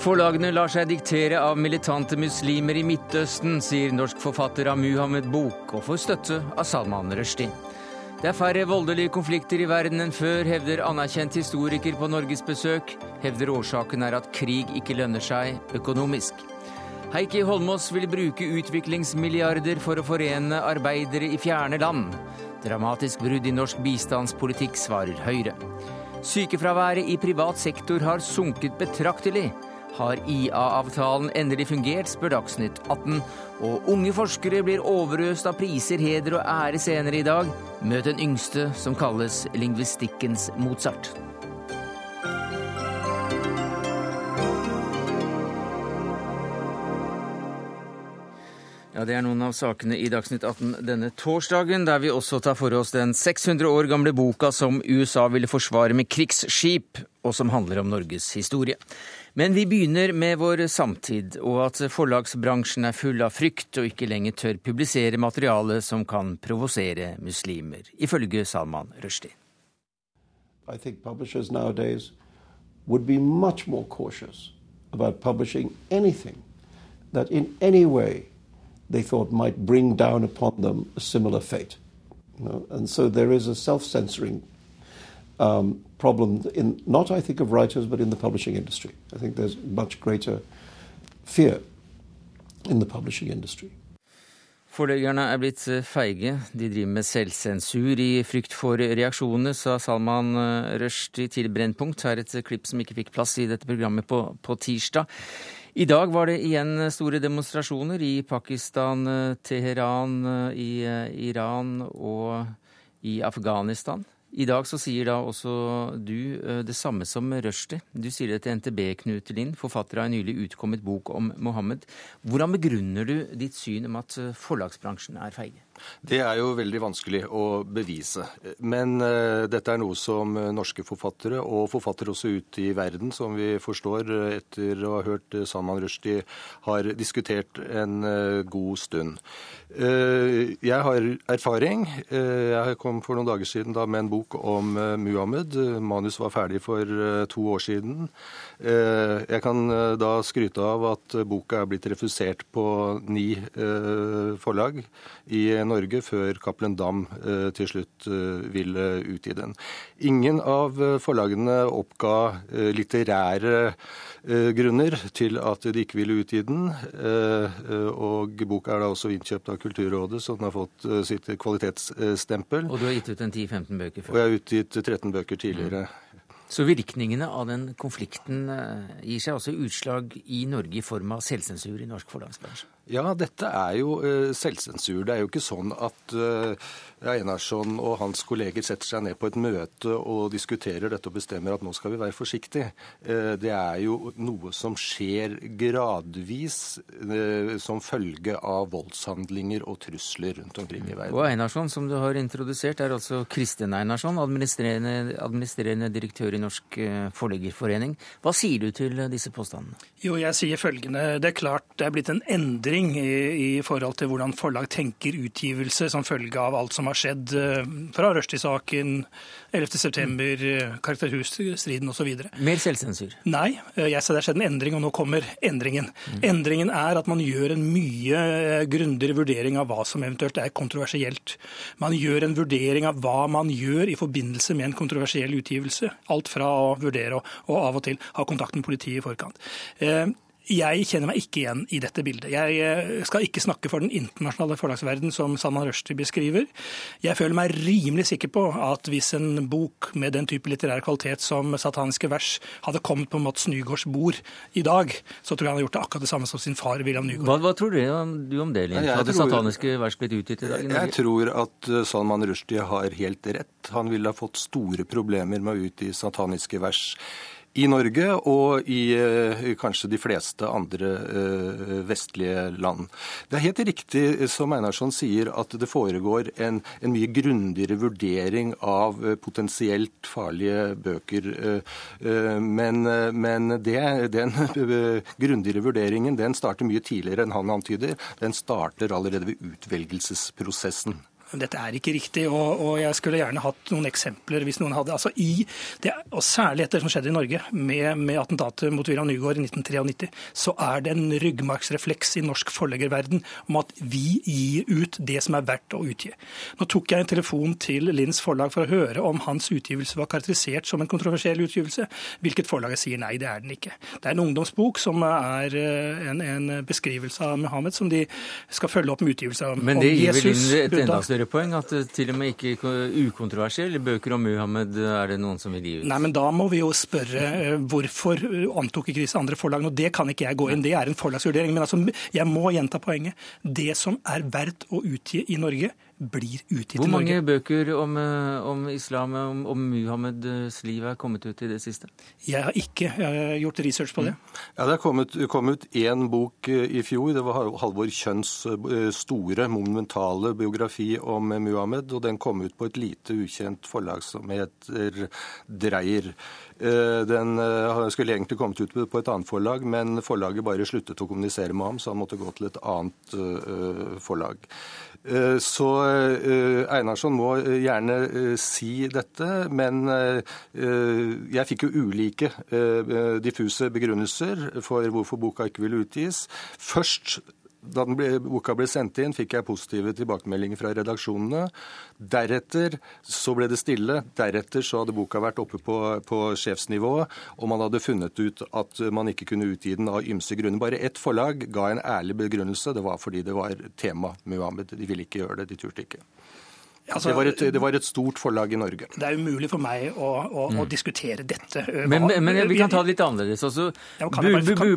Forlagene lar seg diktere av militante muslimer i Midtøsten, sier norsk forfatter av Muhammed Bok, og får støtte av Salman Rushdie. Det er færre voldelige konflikter i verden enn før, hevder anerkjent historiker på norgesbesøk. Hevder årsaken er at krig ikke lønner seg økonomisk. Heikki Holmås vil bruke utviklingsmilliarder for å forene arbeidere i fjerne land. Dramatisk brudd i norsk bistandspolitikk, svarer Høyre. Sykefraværet i privat sektor har sunket betraktelig. Har IA-avtalen endelig fungert, spør Dagsnytt 18. Og unge forskere blir overøst av priser, heder og ære senere i dag. Møt den yngste, som kalles lingvistikkens Mozart. Ja, Det er noen av sakene i Dagsnytt 18 denne torsdagen, der vi også tar for oss den 600 år gamle boka som USA ville forsvare med krigsskip, og som handler om Norges historie. Men vi begynner med vår samtid, og at forlagsbransjen er full av frykt og ikke lenger tør publisere materiale som kan provosere muslimer, ifølge Salman Rushdie. I think publishers nowadays would be much more cautious about publishing anything that in any way they thought might bring down upon them a similar fate. You know? And so there is a self censoring um, problem in not I think of writers but in the publishing industry. I think there's much greater fear in the publishing industry. Forleggerne er blitt eh, feige. De driver med selvsensur i frykt for reaksjonene, sa Salman eh, Rushdie til Brennpunkt. Her et klipp som ikke fikk plass i dette programmet på, på tirsdag. I dag var det igjen store demonstrasjoner i Pakistan, eh, Teheran, i Iran og i Afghanistan. I dag så sier da også du eh, det samme som Rushdie. Du sier det til NTB, Knut Lind, forfatter av en nylig utkommet bok om Mohammed. Hvordan begrunner du ditt syn om at eh, forlagsbransjen er feige? Det er jo veldig vanskelig å bevise. Men uh, dette er noe som norske forfattere, og forfattere også ute i verden, som vi forstår etter å ha hørt Salman Rushdie, har diskutert en uh, god stund. Uh, jeg har erfaring. jeg kom for noen dager siden da med en bok om Muhammed. Manus var ferdig for to år siden. jeg kan da skryte av at boka er blitt refusert på ni forlag i Norge før Cappelen Dam eh, til slutt eh, ville utgi den. Ingen av eh, forlagene oppga litterære grunner til at de ikke ville utgi den. Og boka er da også innkjøpt av Kulturrådet, så den har fått sitt kvalitetsstempel. Og du har gitt ut en 10-15 bøker før? Og jeg har utgitt 13 bøker tidligere. Så virkningene av den konflikten gir seg også utslag i Norge i form av selvsensur i norsk forlagsbransje? Ja, dette er jo uh, selvsensur. Det er jo ikke sånn at uh, Einarsson og hans kolleger setter seg ned på et møte og diskuterer dette og bestemmer at nå skal vi være forsiktige. Uh, det er jo noe som skjer gradvis som følge av voldshandlinger og trusler rundt omkring i verden. Og Einarsson, som du har introdusert, er altså Kristin Einarsson, administrerende, administrerende direktør i Norsk Forleggerforening. Hva sier du til disse påstandene? Jo, jeg sier følgende. Det er klart det er blitt en endring i, i, forhold til hvordan forlag tenker utgivelse som følge av alt som har skjedd eh, fra Rushdie-saken, 11.9., mm. karakterhusstriden osv. Mer selvsensur? Nei, eh, jeg sa det har skjedd en endring, og nå kommer endringen. Mm. Endringen er at man gjør en mye eh, grundigere vurdering av hva som eventuelt er kontroversielt. Man gjør en vurdering av hva man gjør i forbindelse med en kontroversiell utgivelse. Alt fra å vurdere og, og av og til ha kontakt med politiet i forkant. Jeg kjenner meg ikke igjen i dette bildet. Jeg eh, skal ikke snakke for den internasjonale forlagsverden som Salman Rushdie beskriver. Jeg føler meg rimelig sikker på at hvis en bok med den type litterær kvalitet som 'Sataniske vers' hadde kommet på Mats Nygaards bord i dag, så tror jeg han hadde gjort det akkurat det samme som sin far William Nygaard. Hva, hva tror du om, du om det, Linn? Hadde tror, 'Sataniske vers' blitt utgitt i dag? I jeg tror at eh, Salman Rushdie har helt rett. Han ville ha fått store problemer med å utgi 'Sataniske vers' i Norge og i eh, kanskje de fleste andre eh, vestlige land. Det er helt riktig som Einarsson sier, at det foregår en, en mye grundigere vurdering av eh, potensielt farlige bøker. Men, men det, den grundigere vurderingen den starter mye tidligere enn han antyder. Den starter allerede ved utvelgelsesprosessen. Dette er ikke riktig, og, og, jeg skulle gjerne hatt noen eksempler hvis noen hadde. Altså i, det, og Særlig etter det som skjedde i Norge, med, med attentatet mot William Nygaard i 1993, så er det en ryggmargsrefleks i norsk forleggerverden om at vi gir ut det som er verdt å utgi. Nå tok jeg en telefon til Linds forlag for å høre om hans utgivelse var karakterisert som en kontroversiell utgivelse, hvilket forlaget sier nei, det er den ikke. Det er en ungdomsbok som er eh, en, en beskrivelse av Muhammed som de skal følge opp med utgivelse av Men det gir vel inn et enda større poeng at eh, til og med ikke ukontroversielle bøker om Muhammed er det noen som vil gi ut? Nei, men da må vi jo spørre eh, hvorfor antok ikke disse andre forlagene. Og det kan ikke jeg gå inn, det er en forlagsvurdering. Men altså, jeg må gjenta poenget. Det som er verdt å utgi i Norge, blir utgitt i Norge. Hvor mange bøker om, eh, om islam, om, om, Muhammeds liv er kommet ut i det siste? Jeg har ikke jeg har gjort research på det. Mm. Ja, Det er kommet, kom ut én bok eh, i fjor. Det var Halvor Kjønns eh, store, monumentale biografi om Muhammed. og Den kom ut på et lite ukjent forlag som heter Dreyer. Den skulle egentlig kommet ut på et annet forlag, men forlaget bare sluttet å kommunisere med ham, så han måtte gå til et annet forlag. Eh, så eh, Einarsson må eh, gjerne si dette, men jeg fikk jo ulike diffuse begrunnelser for hvorfor boka ikke ville utgis. Først da ble, boka ble sendt inn, fikk jeg positive tilbakemeldinger fra redaksjonene. Deretter så ble det stille. Deretter så hadde boka vært oppe på, på sjefsnivå, og man hadde funnet ut at man ikke kunne utgi den av ymse grunner. Bare ett forlag ga en ærlig begrunnelse. Det var fordi det var tema Muhammed. De ville ikke gjøre det, de turte ikke. Altså, det, var et, det, var et, stort forlag i Norge. Det er umulig for meg å, å, mm. å diskutere dette. Men, men, men, vi kan ta det litt annerledes. Altså,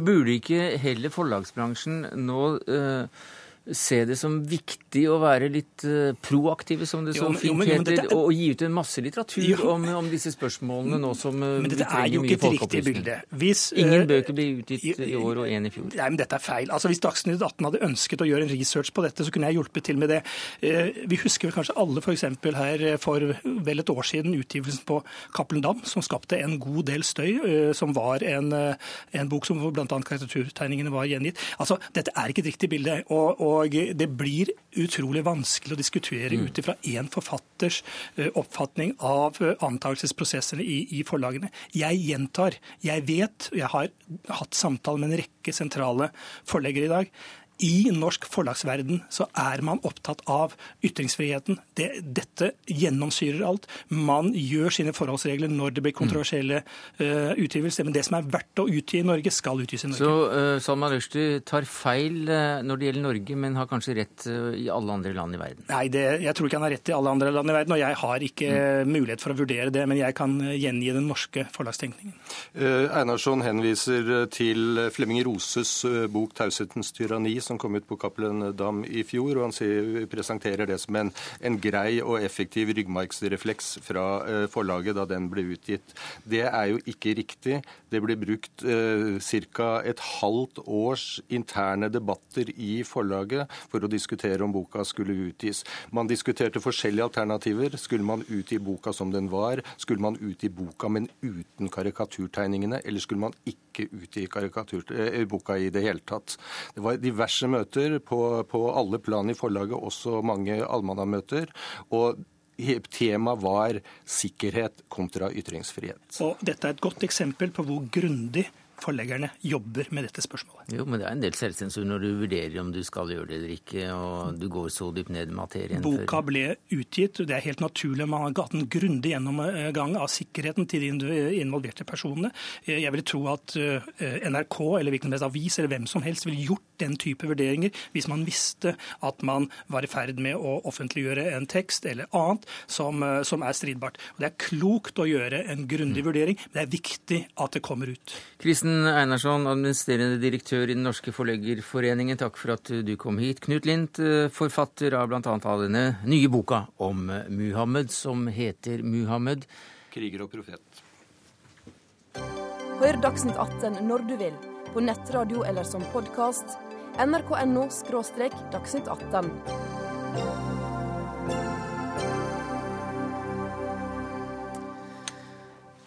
burde ikke heller forlagsbransjen nå uh, se det som viktig å være litt uh, proaktive, som det så jo, fint jo, heter, og, gi ut en masse litteratur jo, om, om, disse spørsmålene nå som uh, men dette er jo ikke et riktig bilde. Hvis, Ingen uh, bøker blir utgitt i år og én i fjor. Nei, men dette er feil. Altså, Hvis Dagsnytt 18 hadde ønsket å gjøre en research på dette, så kunne jeg hjulpet til med det. Vi husker vel kanskje alle f.eks. her for vel et år siden utgivelsen på Cappelen Dam, som skapte en god del støy, som var en, en bok som bl.a. karikaturtegningene var gjengitt. Altså, Dette er ikke et riktig bilde. og, og og det blir utrolig vanskelig å diskutere mm. ut ifra én forfatters eh, oppfatning av eh, antakelsesprosessene i, i, forlagene. Jeg gjentar, jeg vet, og jeg har hatt samtale med en rekke sentrale forleggere i dag i norsk forlagsverden så er man opptatt av ytringsfriheten. Det, dette gjennomsyrer alt. Man gjør sine forholdsregler når det blir kontroversielle uh, utgivelser. Men det som er verdt å utgi i Norge, skal utgis i Norge. Så uh, Salman Rushdie tar feil uh, når det gjelder Norge, men har kanskje rett uh, i alle andre land i verden? Nei, det, jeg tror ikke han har rett i alle andre land i verden. Og jeg har ikke mm. mulighet for å vurdere det, men jeg kan gjengi den norske forlagstenkningen. Einarsson henviser til Flemming Roses bok 'Taushetens tyranni', som kom ut på Cappelen Dam i fjor. og Han sier, presenterer det som en, en, grei og effektiv ryggmargsrefleks fra eh, forlaget da den ble utgitt. Det er jo ikke riktig. Det ble brukt eh, ca. et halvt års interne debatter i forlaget for å diskutere om boka skulle utgis. Man diskuterte forskjellige alternativer. Skulle man utgi boka som den var? Skulle man utgi boka, men uten karikaturtegningene? Eller skulle man ikke utgi uh, boka i det hele tatt? Det var diverse diverse møter på, på alle plan i forlaget, også mange allmannamøter. Og Temaet var sikkerhet kontra ytringsfrihet. Og Dette er et godt eksempel på hvor grundig forleggerne jobber med dette spørsmålet. Jo, men det er en del selvsensur når du vurderer om du skal gjøre det eller ikke, og du går så dypt ned i materien. Boka ble utgitt, og det er helt naturlig. Man har hatt en grundig gjennomgang av sikkerheten til de involverte personene. Jeg vil tro at eh, NRK eller hvilken avis eller hvem som helst ville gjort den type vurderinger hvis man visste at man var i ferd med å offentliggjøre en tekst eller annet som, eh, som er stridbart. Og det er klokt å gjøre en grundig mm. vurdering, men det er viktig at det kommer ut. Kristen Einarsson, administrerende direktør i Den norske forleggerforeningen, takk for at du kom hit. Knut Lindt, eh, forfatter av bl.a. av denne nye boka om Muhammed, som heter Muhammed. Kriger og profet. Hør Dagsnytt 18 når du vil, på nettradio eller som podkast. nrk.no – dagsnytt 18.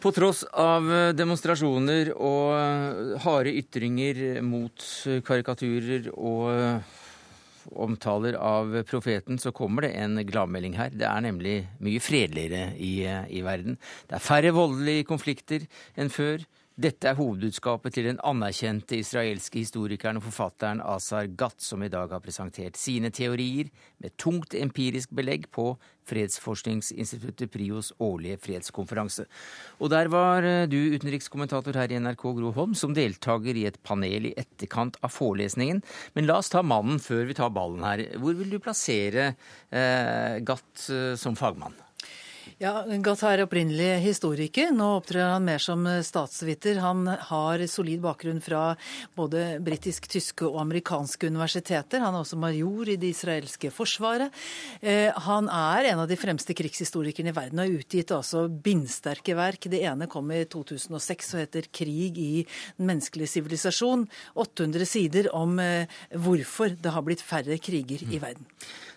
På tross av eh, demonstrasjoner og eh, harde ytringer mot karikaturer og omtaler av profeten, så kommer det en gladmelding her. Det er nemlig mye fredeligere i, i verden. Det er færre voldelige konflikter enn før. Dette er hovedbudskapet til den anerkjente israelske historikeren og forfatteren Azar Gatt, som i dag har presentert sine teorier med tungt empirisk belegg på Fredsforskningsinstituttet Prios årlige fredskonferanse. Og der var eh, du, utenrikskommentator her i NRK, Gro Holm, som deltaker i et panel i etterkant av forelesningen. Men la oss ta mannen før vi tar ballen her. Hvor vil du plassere eh, Gatt eh, som fagmann? Ja, Gatt er opprinnelig historiker. Nå opptrer han mer som statsviter. Han har solid bakgrunn fra både britisk, tyske og amerikanske universiteter. Han er også major i det israelske forsvaret. Eh, han er en av de fremste krigshistorikerne i verden og har utgitt altså bindsterke verk. Det ene kom i 2006 og heter 'Krig i den menneskelige sivilisasjon'. 800 sider om eh, hvorfor det har blitt færre kriger i verden.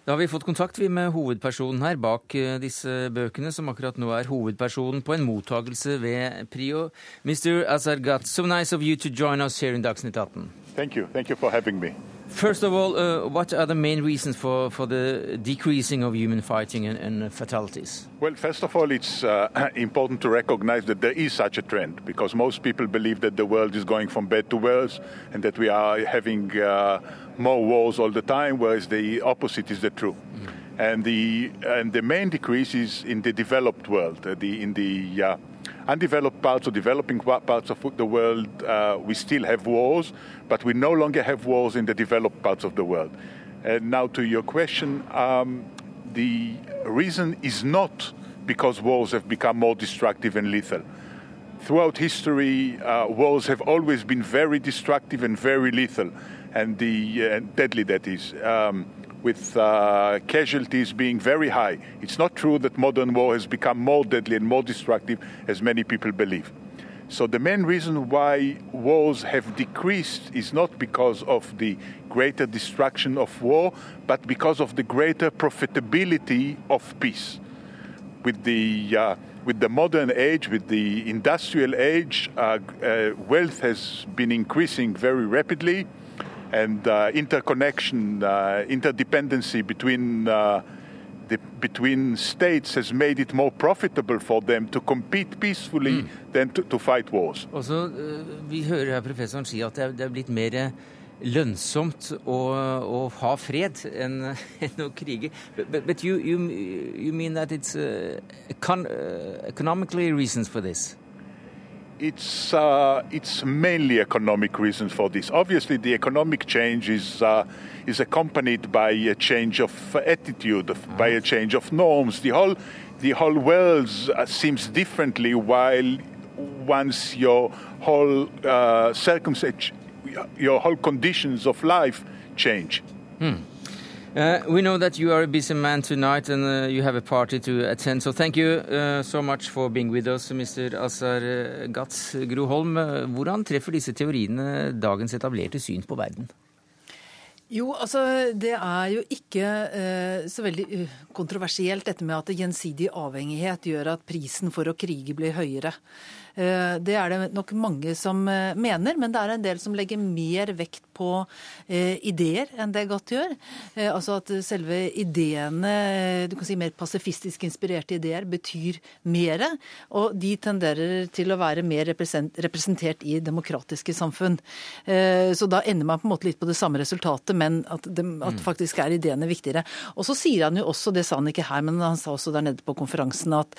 Da har vi fått kontakt med hovedpersonen her bak eh, disse bøkene, som akkurat nå er hovedpersonen på en mottagelse ved Prio. Mr. Azargat, so nice of you to join us here in Dagsnytt 18. Thank you. Thank you for having me. First of all, uh, what are the main reasons for, for the decreasing of human fighting and, and fatalities? Well, first of all, it's uh, important to recognize that there is such a trend because most people believe that the world is going from bad to worse and that we are having uh, more wars all the time, whereas the opposite is the true. Mm. And the and the main decrease is in the developed world, uh, the in the uh, undeveloped parts or developing parts of the world, uh, we still have wars, but we no longer have wars in the developed parts of the world. And now to your question, um, the reason is not because wars have become more destructive and lethal. Throughout history, uh, wars have always been very destructive and very lethal, and the uh, deadly that is. Um, with uh, casualties being very high. It's not true that modern war has become more deadly and more destructive as many people believe. So the main reason why wars have decreased is not because of the greater destruction of war, but because of the greater profitability of peace. With the uh, with the modern age, with the industrial age, uh, uh wealth has been increasing very rapidly and uh, interconnection, uh, interdependency between uh, the, between states has made it more profitable for them to compete peacefully mm. than to, to, fight wars. Også, uh, vi hører her professoren si at det er, det er blitt mer lønnsomt å, å ha fred enn, enn å krige. But, but you, you, you, mean that it's uh, econ uh, economically reasons for this? It's uh, it's mainly economic reasons for this. Obviously, the economic change is uh, is accompanied by a change of attitude, by a change of norms. The whole the whole world uh, seems differently. While once your whole uh, circumstance, your whole conditions of life change. Hmm. Uh, we know that you are a busy man tonight and uh, you have a party to attend. So thank you uh, so much for being with us, Mr. Azar uh, Gatz Groholm. Uh, hvordan treffer disse teoriene dagens etablerte syn på verden? Jo, altså Det er jo ikke eh, så veldig kontroversielt dette med at gjensidig avhengighet gjør at prisen for å krige blir høyere. Eh, det er det nok mange som eh, mener, men det er en del som legger mer vekt på eh, ideer enn det godt gjør. Altså at selve ideene, du kan si mer pasifistisk inspirerte ideer, betyr mer. Og de tenderer til å være mer representert i demokratiske samfunn. Så da ender man på en måte litt på det samme resultatet, men at, det, at mm. faktisk er ideene viktigere. Og så sier han jo også, det sa han ikke her, men han sa også der nede på konferansen, at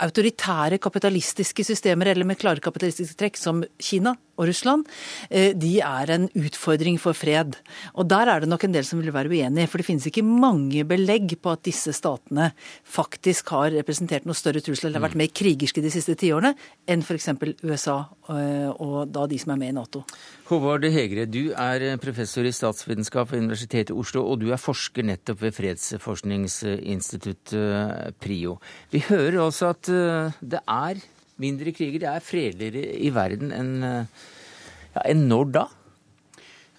autoritære kapitalistiske kapitalistiske systemer eller med klare kapitalistiske trekk, som Kina og Russland, eh, de er en utfordring for fred. Og der er det nok en del som vil være uenig, for det finnes ikke mange belegg på at disse statene faktisk har representert noe større trussel eller vært mer krigerske de siste tiårene enn f.eks. USA eh, og da de som er med i Nato. Håvard Hegre, du er professor i statsvitenskap ved Universitetet i Oslo, og du er forsker nettopp ved fredsforskningsinstituttet PRIO. Vi hører også at eh, det er mindre kriger. Det er fredeligere i verden enn ja, enn når da?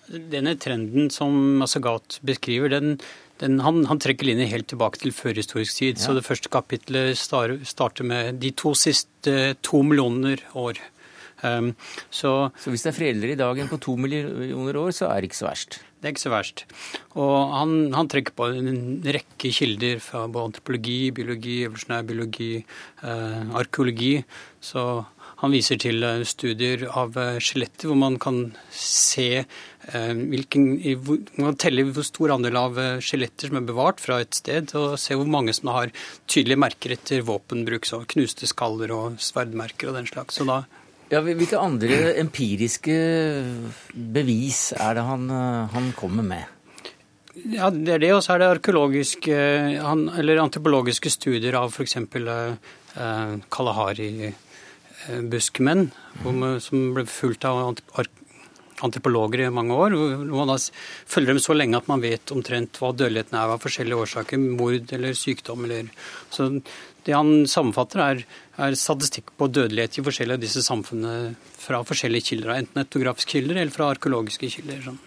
Denne trenden som Masagat beskriver, den, den, han, han, trekker linjen helt tilbake til førhistorisk tid. Ja. Så det første kapitlet starter med de to siste to millioner år. Um, så, så, hvis det er fredeligere i dag enn på to millioner år, så er det ikke så verst? Det er ikke så verst. Og han, han trekker på en rekke kilder fra både antropologi, biologi, evolusjonær biologi, eh, arkeologi. Så han viser til eh, studier av eh, skjeletter hvor man kan se eh, hvilken, man kan telle hvor stor andel av skjeletter som er bevart fra et sted, og se hvor mange som har tydelige merker etter våpenbruk, så knuste skaller og sverdmerker og den slags. Så da ja, hvilke andre empiriske bevis er det han, han kommer med? Ja, Det er det, og så er det arkeologiske eller antropologiske studier av f.eks. Eh, Eh, buskmenn, som ble fulgt av antropologer i mange år. hvor Man da følger dem så lenge at man vet omtrent hva dødeligheten er av forskjellige årsaker. Mord eller sykdom. Eller. Så det han sammenfatter, er, er, statistikk på dødelighet i forskjellige av disse samfunnene fra forskjellige kilder. Enten etnografiske kilder eller fra arkeologiske kilder. Sånn.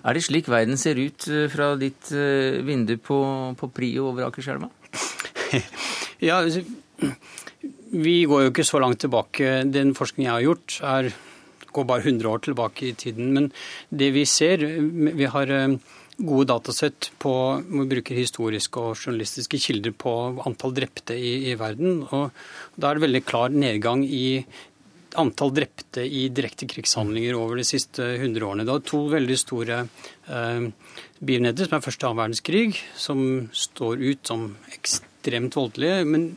Er det slik verden ser ut eh, fra ditt eh, vindu på, på Prio over Akerselva? ja, altså, vi går jo ikke så langt tilbake. Den forskningen jeg har gjort, er, går bare 100 år tilbake i tiden. Men det vi ser Vi har eh, gode datasett på Vi bruker historiske og journalistiske kilder på antall drepte i, i verden. Og da er det veldig klar nedgang i antall drepte i direkte krigshandlinger over de siste 100 årene. Det er to veldig store eh, begivenheter, som er første annen verdenskrig, som står ut som ekstremt voldelige. Men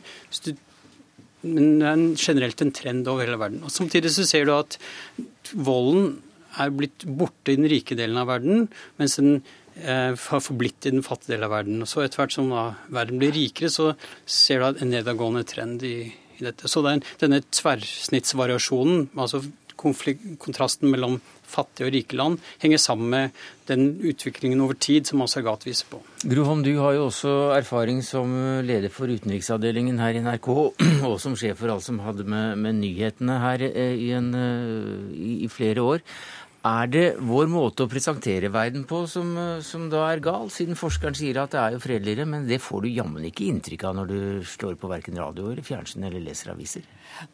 men det er generelt en trend over hele verden. Og Samtidig så ser du at volden er blitt borte i den rike delen av verden, mens den har forblitt i den fattige delen av verden. Og så Etter hvert som da, verden blir rikere, så ser du en nedadgående trend i, i dette. Så den, denne tverrsnittsvariasjonen, altså kontrasten mellom fattige og rike land, henger sammen med den utviklingen over tid som Asagat viser på. Groholm, du har jo også erfaring som leder for utenriksavdelingen her i NRK, og som sjef for alt som hadde med, med nyhetene her eh, i, en, eh, i flere år. Er det vår måte å presentere verden på som, som, da er gal, siden forskeren sier at det er jo fredeligere, men det får du jammen ikke inntrykk av når du slår på verken radio eller fjernsyn eller leser aviser?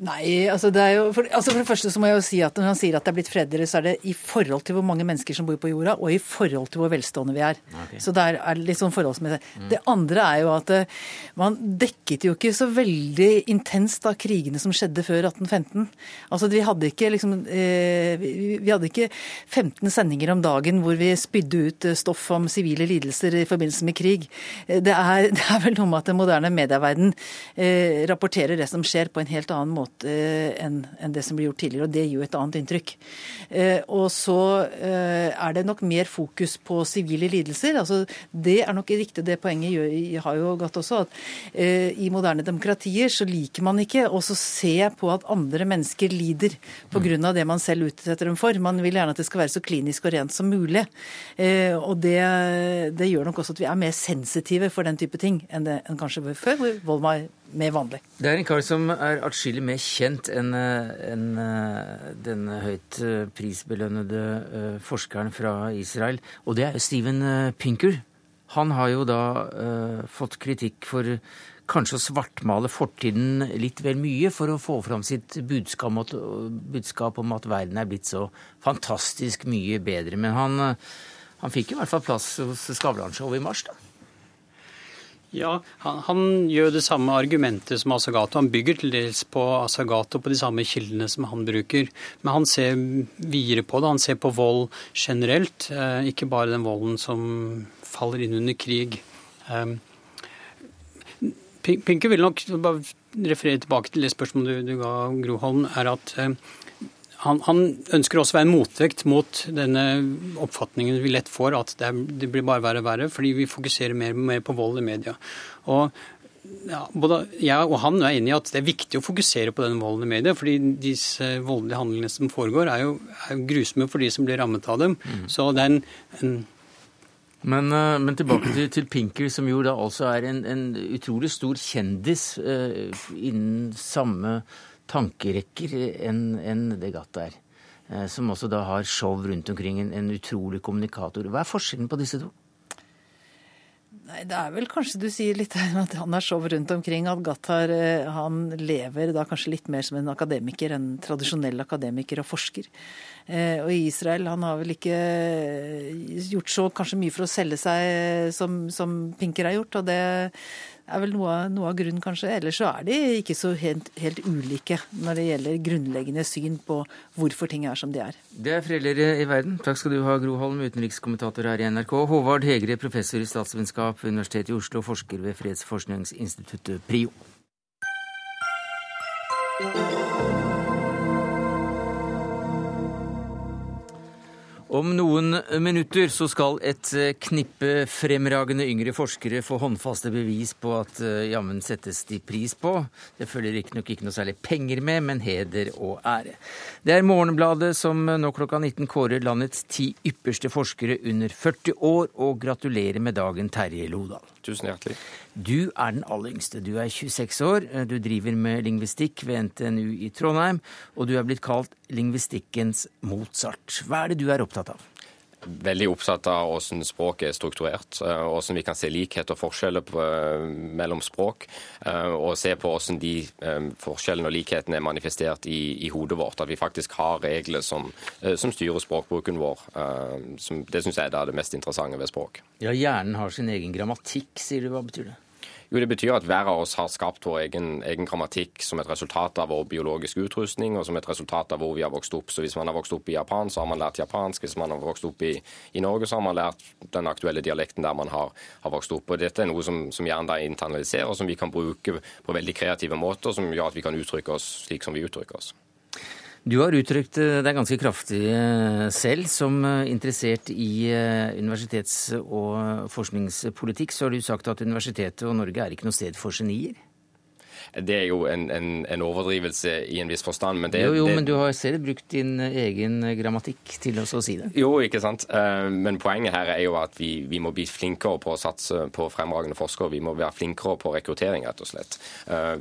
Nei, altså det, er jo, for, altså for, det første så må jeg jo si at når han sier at det er blitt fredeligere, så er det i forhold til hvor mange mennesker som bor på jorda, og i forhold til hvor velstående vi er. Okay. Så det er litt sånn forholdsmessig. Mm. Det andre er jo at uh, man dekket jo ikke så veldig intenst av krigene som skjedde før 1815. Altså vi hadde ikke liksom uh, vi, hadde ikke 15 sendinger om dagen hvor vi spydde ut uh, stoff om sivile lidelser i forbindelse med krig. Det er, det er vel noe med at den moderne medieverden rapporterer det som skjer, på en helt annen annen måte eh, enn det som ble gjort tidligere, og det gir jo et annet inntrykk. Eh, og så eh, er det nok mer fokus på sivile lidelser. altså Det er nok riktig, det poenget har jo gått også, at i moderne demokratier så liker man ikke å se på at andre mennesker lider pga. det man selv utsetter dem for. Man vil gjerne at det skal være så klinisk og rent som mulig. Og det, det gjør nok også at vi er mer sensitive for den type ting enn, det, enn kanskje før, hvor vold var mer vanlig. Det er en kar som er atskillig mer kjent enn en, den høyt eh, prisbelønnede eh, forskeren fra Israel, og det er Steven eh, Pinker. Han har jo da uh, fått kritikk for kanskje å svartmale fortiden litt vel mye for å få fram sitt budskap, budskap om at verden er blitt så fantastisk mye bedre. Men han, han fikk i hvert fall plass hos Skavlan-showet i mars, da. Ja, han, han, gjør det samme argumentet som Asagato. Han bygger til dels på Asagato på de samme kildene som han bruker. Men han ser videre på det. Han ser på vold generelt, eh, ikke bare den volden som faller inn under krig. Eh, Pinker vil nok bare referere tilbake til det spørsmålet du, du ga, Groholm, er at eh, han, han, ønsker også å være en motvekt mot denne oppfatningen vi lett får, at det, er, det blir bare verre og verre, fordi vi fokuserer mer og mer på vold i media. Og ja, både jeg og han er enig i at det er viktig å fokusere på denne volden i media, fordi disse voldelige handlingene som foregår, er jo, er grusomme for de som blir rammet av dem. Mm. Så det er en, en men, eh, men, tilbake til, til, Pinker, som jo da altså er en, en utrolig stor kjendis eh, innen samme tankerekker enn en Degatta er. Eh, som også da har show rundt omkring, en, en utrolig kommunikator. Hva er forskjellen på disse to? Nei, Det er vel kanskje du sier litt at han er show rundt omkring, at Gattar eh, han lever da kanskje litt mer som en akademiker, en tradisjonell akademiker og forsker. Og og Israel han har vel ikke gjort så kanskje mye for å selge seg som, som Pinker har gjort. og det er vel noe, noe, av grunnen, kanskje. Ellers så er de ikke så helt, helt, ulike når det gjelder grunnleggende syn på hvorfor ting er som de er. Det er foreldre i verden. Takk skal du ha, Gro Holm, utenrikskommentator her i NRK. Håvard Hegre, professor i statsvitenskap ved Universitetet i Oslo, forsker ved fredsforskningsinstituttet PRIO. Om noen minutter så skal et eh, knippe fremragende yngre forskere få håndfaste bevis på at eh, jammen settes de pris på. Det følger riktignok ikke noe særlig penger med, men heder og ære. Det er Morgenbladet som nå klokka 19 kårer landets ti ypperste forskere under 40 år, og gratulerer med dagen, Terje Lodal. Tusen hjertelig. Du er den aller yngste. Du er 26 år. Du driver med lingvistikk ved NTNU i Trondheim, og du er blitt kalt lingvistikkens Mozart. Hva er det du er opptatt av? veldig opptatt av hvordan språket er strukturert, og hvordan vi kan se likhet og forskjeller på, eh, mellom språk. Eh, og se på hvordan de eh, forskjellene og likhetene er manifestert i, i, hodet vårt. At vi faktisk har regler som, som styrer språkbruken vår. Som, det syns jeg er det mest interessante ved språk. Ja, Hjernen har sin egen grammatikk, sier du. Hva betyr det? Jo, Det betyr at hver av oss har skapt vår egen, egen, grammatikk som et resultat av vår biologiske utrustning og som et resultat av hvor vi har vokst opp. Så Hvis man har vokst opp i Japan, så har man lært japansk. Hvis man har vokst opp i, i Norge, så har man lært den aktuelle dialekten der man har, har vokst opp. Og Dette er noe som, som gjerne da internaliserer, som vi kan bruke på veldig kreative måter, som gjør at vi kan uttrykke oss slik som vi uttrykker oss. Du har uttrykt eh, deg ganske kraftig eh, selv. Som eh, interessert i universitets- og forskningspolitikk, så har du sagt at universitetet og Norge er ikke noe sted for genier? Det er jo en, en, en overdrivelse i en viss forstand. Men det, jo, jo, det, men du har selv brukt din egen grammatikk til å si det. Jo, ikke sant. Men poenget her er jo at vi, vi, må bli flinkere på å satse på fremragende forskere. Vi må være flinkere på rekruttering, rett og slett.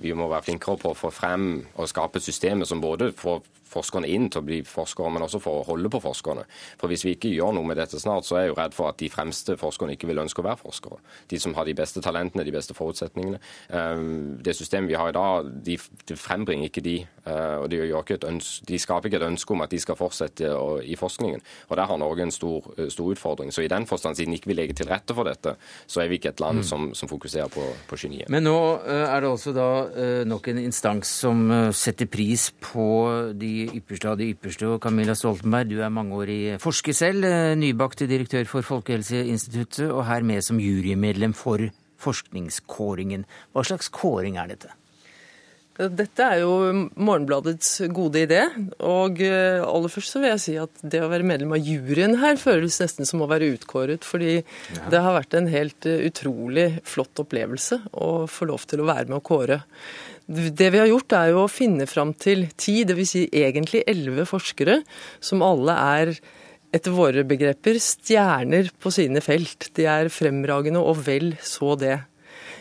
Vi må være flinkere på å få frem og skape systemer som både får forskerne inn til å bli forskere, men også for å holde på forskerne. For Hvis vi ikke gjør noe med dette snart, så er jeg jo redd for at de fremste forskerne ikke vil ønske å være forskere. De som har de beste talentene, de beste forutsetningene. Ehm, det systemet vi har i dag, de, de frembringer ikke de. Eh, og de, ønske, de, skaper ikke et ønske om at de skal fortsette i forskningen. Og Der har Norge en stor, eh, stor utfordring. Så i den forstand, siden ikke vi legger til rette for dette, så er vi ikke et land mm. som, som, fokuserer på, på geniet. Men nå eh, er det altså da nok en instans som setter pris på de ypperste av de ypperste. Og Camilla Stoltenberg, du er mangeårig forsker selv, eh, nybakt direktør for Folkehelseinstituttet, og her med som jurymedlem for forskningskåringen. Hva slags kåring er dette? Dette er jo Morgenbladets gode idé. Og eh, aller først så vil jeg si at det å være medlem av juryen her føles nesten som å være utkåret. Fordi ja. det har vært en helt eh, utrolig flott opplevelse å få lov til å være med å kåre. Det vi har gjort, er jo å finne fram til ti, dvs. Si egentlig elleve forskere, som alle er etter våre begreper stjerner på sine felt. De er fremragende, og vel så det.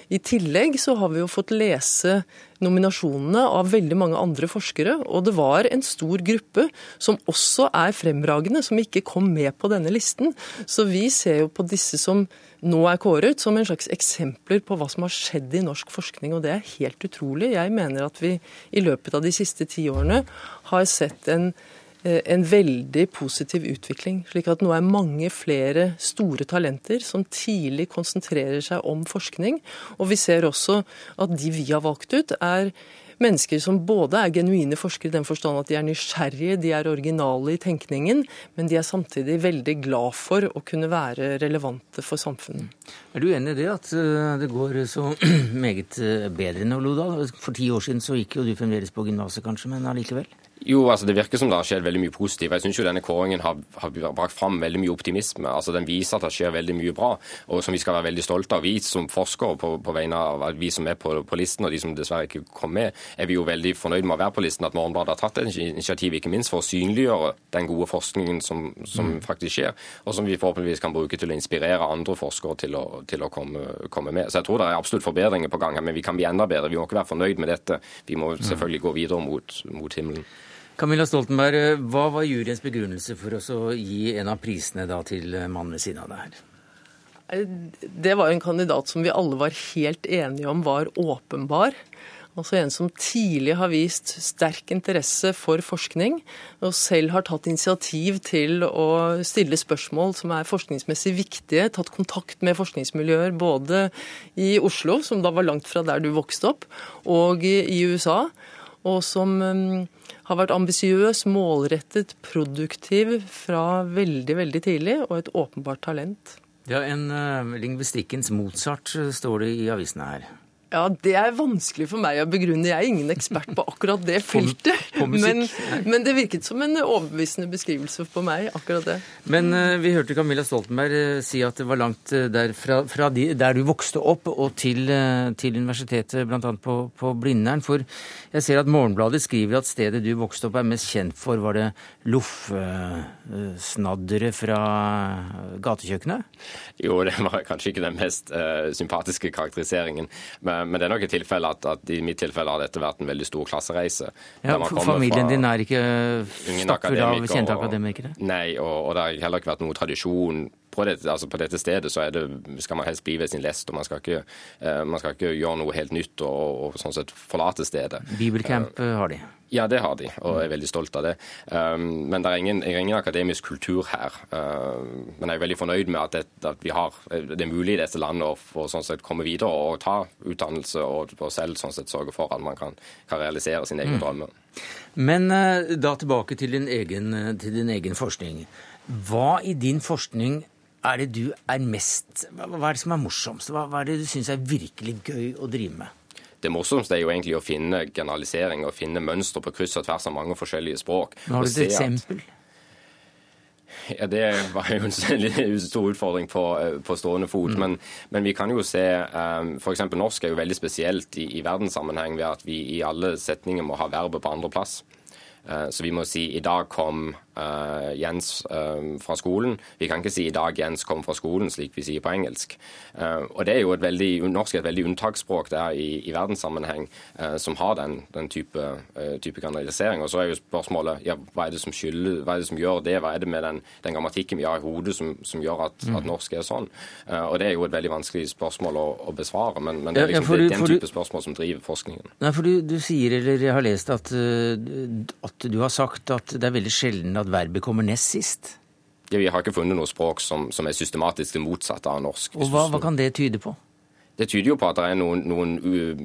I tillegg så har vi jo fått lese nominasjonene av veldig mange andre forskere, og det var en stor gruppe som også er fremragende, som ikke kom med på denne listen. Så vi ser jo på disse som nå er kåret som en slags eksempler på hva som har skjedd i norsk forskning, og det er helt utrolig. Jeg mener at vi i løpet av de siste ti årene har sett en, eh, en veldig positiv utvikling. Slik at nå er mange flere store talenter som tidlig konsentrerer seg om forskning. Og vi ser også at de vi har valgt ut, er Mennesker som både er genuine forskere i den forstand at de er nysgjerrige, de er originale i tenkningen, men de er samtidig veldig glad for å kunne være relevante for samfunnet. Er du enig i det, at eh, det går så meget eh, bedre nå, Lodal? For ti år siden så gikk jo du fremdeles på gymnaset, kanskje, men allikevel? Jo, altså Det virker som det har skjedd veldig mye positivt. Jeg syns denne kåringen har, har, brakt fram veldig mye optimisme. Altså Den viser at det skjer veldig mye bra, og som vi skal være veldig stolte av. Vi som forskere på, på vegne av vi som er på, på, listen, og de som dessverre ikke kom med, er vi jo veldig fornøyd med å være på listen. At Morgenbladet har tatt et initiativ, ikke minst for å synliggjøre den gode forskningen som, som mm. faktisk skjer, og som vi forhåpentligvis kan bruke til å inspirere andre forskere til å, til å komme, komme, med. Så jeg tror det er absolutt forbedringer på gang her, men vi kan bli enda bedre. Vi må ikke være fornøyd med dette. Vi må mm. selvfølgelig gå videre mot, mot himmelen. Camilla Stoltenberg, hva var juryens begrunnelse for å gi en av prisene til mannen ved siden av deg her? Det var en kandidat som vi alle var helt enige om var åpenbar. Altså en som tidlig har vist sterk interesse for forskning, og selv har tatt initiativ til å stille spørsmål som er forskningsmessig viktige. Tatt kontakt med forskningsmiljøer både i Oslo, som da var langt fra der du vokste opp, og i USA. Og som um, har vært ambisiøs, målrettet, produktiv fra veldig, veldig tidlig, og et åpenbart talent. Ja, En uh, lingvistikkens Mozart står det i avisene her. Ja, Det er vanskelig for meg å begrunne. Jeg er ingen ekspert på akkurat det feltet. På, på men, men, det virket som en overbevisende beskrivelse på meg, akkurat det. Men uh, vi hørte Camilla Stoltenberg uh, si at det var langt uh, der, fra, fra de, der du vokste opp og til, til universitetet, bl.a. På, på Blindern. For jeg ser at Morgenbladet skriver at stedet du vokste opp er mest kjent for, var det loffesnadderet fra gatekjøkkenet? Jo, det var kanskje ikke den mest sympatiske karakteriseringen. Men men det er nok et tilfelle at, at, i mitt tilfelle har dette vært en veldig stor klassereise. Ja, Familien din er ikke stappfull av kjente akademikere? Nei, og, og det har heller ikke vært noen tradisjon på dette, altså på dette stedet så det, skal man helst bli ved sin lest, og man skal ikke, uh, man skal ikke gjøre noe helt nytt og, og sånn sett forlate stedet. Bibelcamp uh, har de? Ja, det har de, og jeg er veldig stolt av det. Um, men det er ingen, ingen, akademisk kultur her. Um, men jeg er veldig fornøyd med at, det, at har, det, er mulig i dette landet å sånn sett, komme videre og ta utdannelse og, og selv sånn sett, sørge for at man kan, kan realisere sine egne mm. drømmer. Men uh, da tilbake til din, egen, til din egen forskning. Hva i din forskning er det du er mest Hva er det som er morsomst? Hva, hva er det du syns er virkelig gøy å drive med? Det morsomste er jo egentlig å finne generalisering og finne mønster på kryss og tvers av mange forskjellige språk. Har du et eksempel? Ja, Det var jo en stor utfordring på, på stående fot. Mm. Men, men, vi kan jo se um, F.eks. norsk er jo veldig spesielt i, i verdenssammenheng ved at vi i alle setninger må ha verbet på andreplass. Uh, så vi må si i dag kom uh, Jens uh, fra skolen. Vi kan ikke si i dag Jens kom fra skolen, slik vi sier på engelsk. Uh, og det er jo et veldig, Norsk er et veldig unntaksspråk der i, i verdenssammenheng som har den, den type, type, kanalisering. Og så er jo spørsmålet ja, hva er det som skylder, hva er det som gjør det? Hva er det med den, den grammatikken vi har i hodet som, som gjør at, mm. at, norsk er sånn? og det er jo et veldig vanskelig spørsmål å, å besvare, men, men, det er liksom ja, ja, den type spørsmål som driver forskningen. Nei, for du, du sier, eller jeg har lest, at, at du har sagt at det er veldig sjelden at at verbet kommer nest sist? Ja, vi har ikke funnet noe språk som, som er systematisk det motsatte av norsk. Og hva, hva, kan det tyde på? Det tyder jo på at det er noen, noen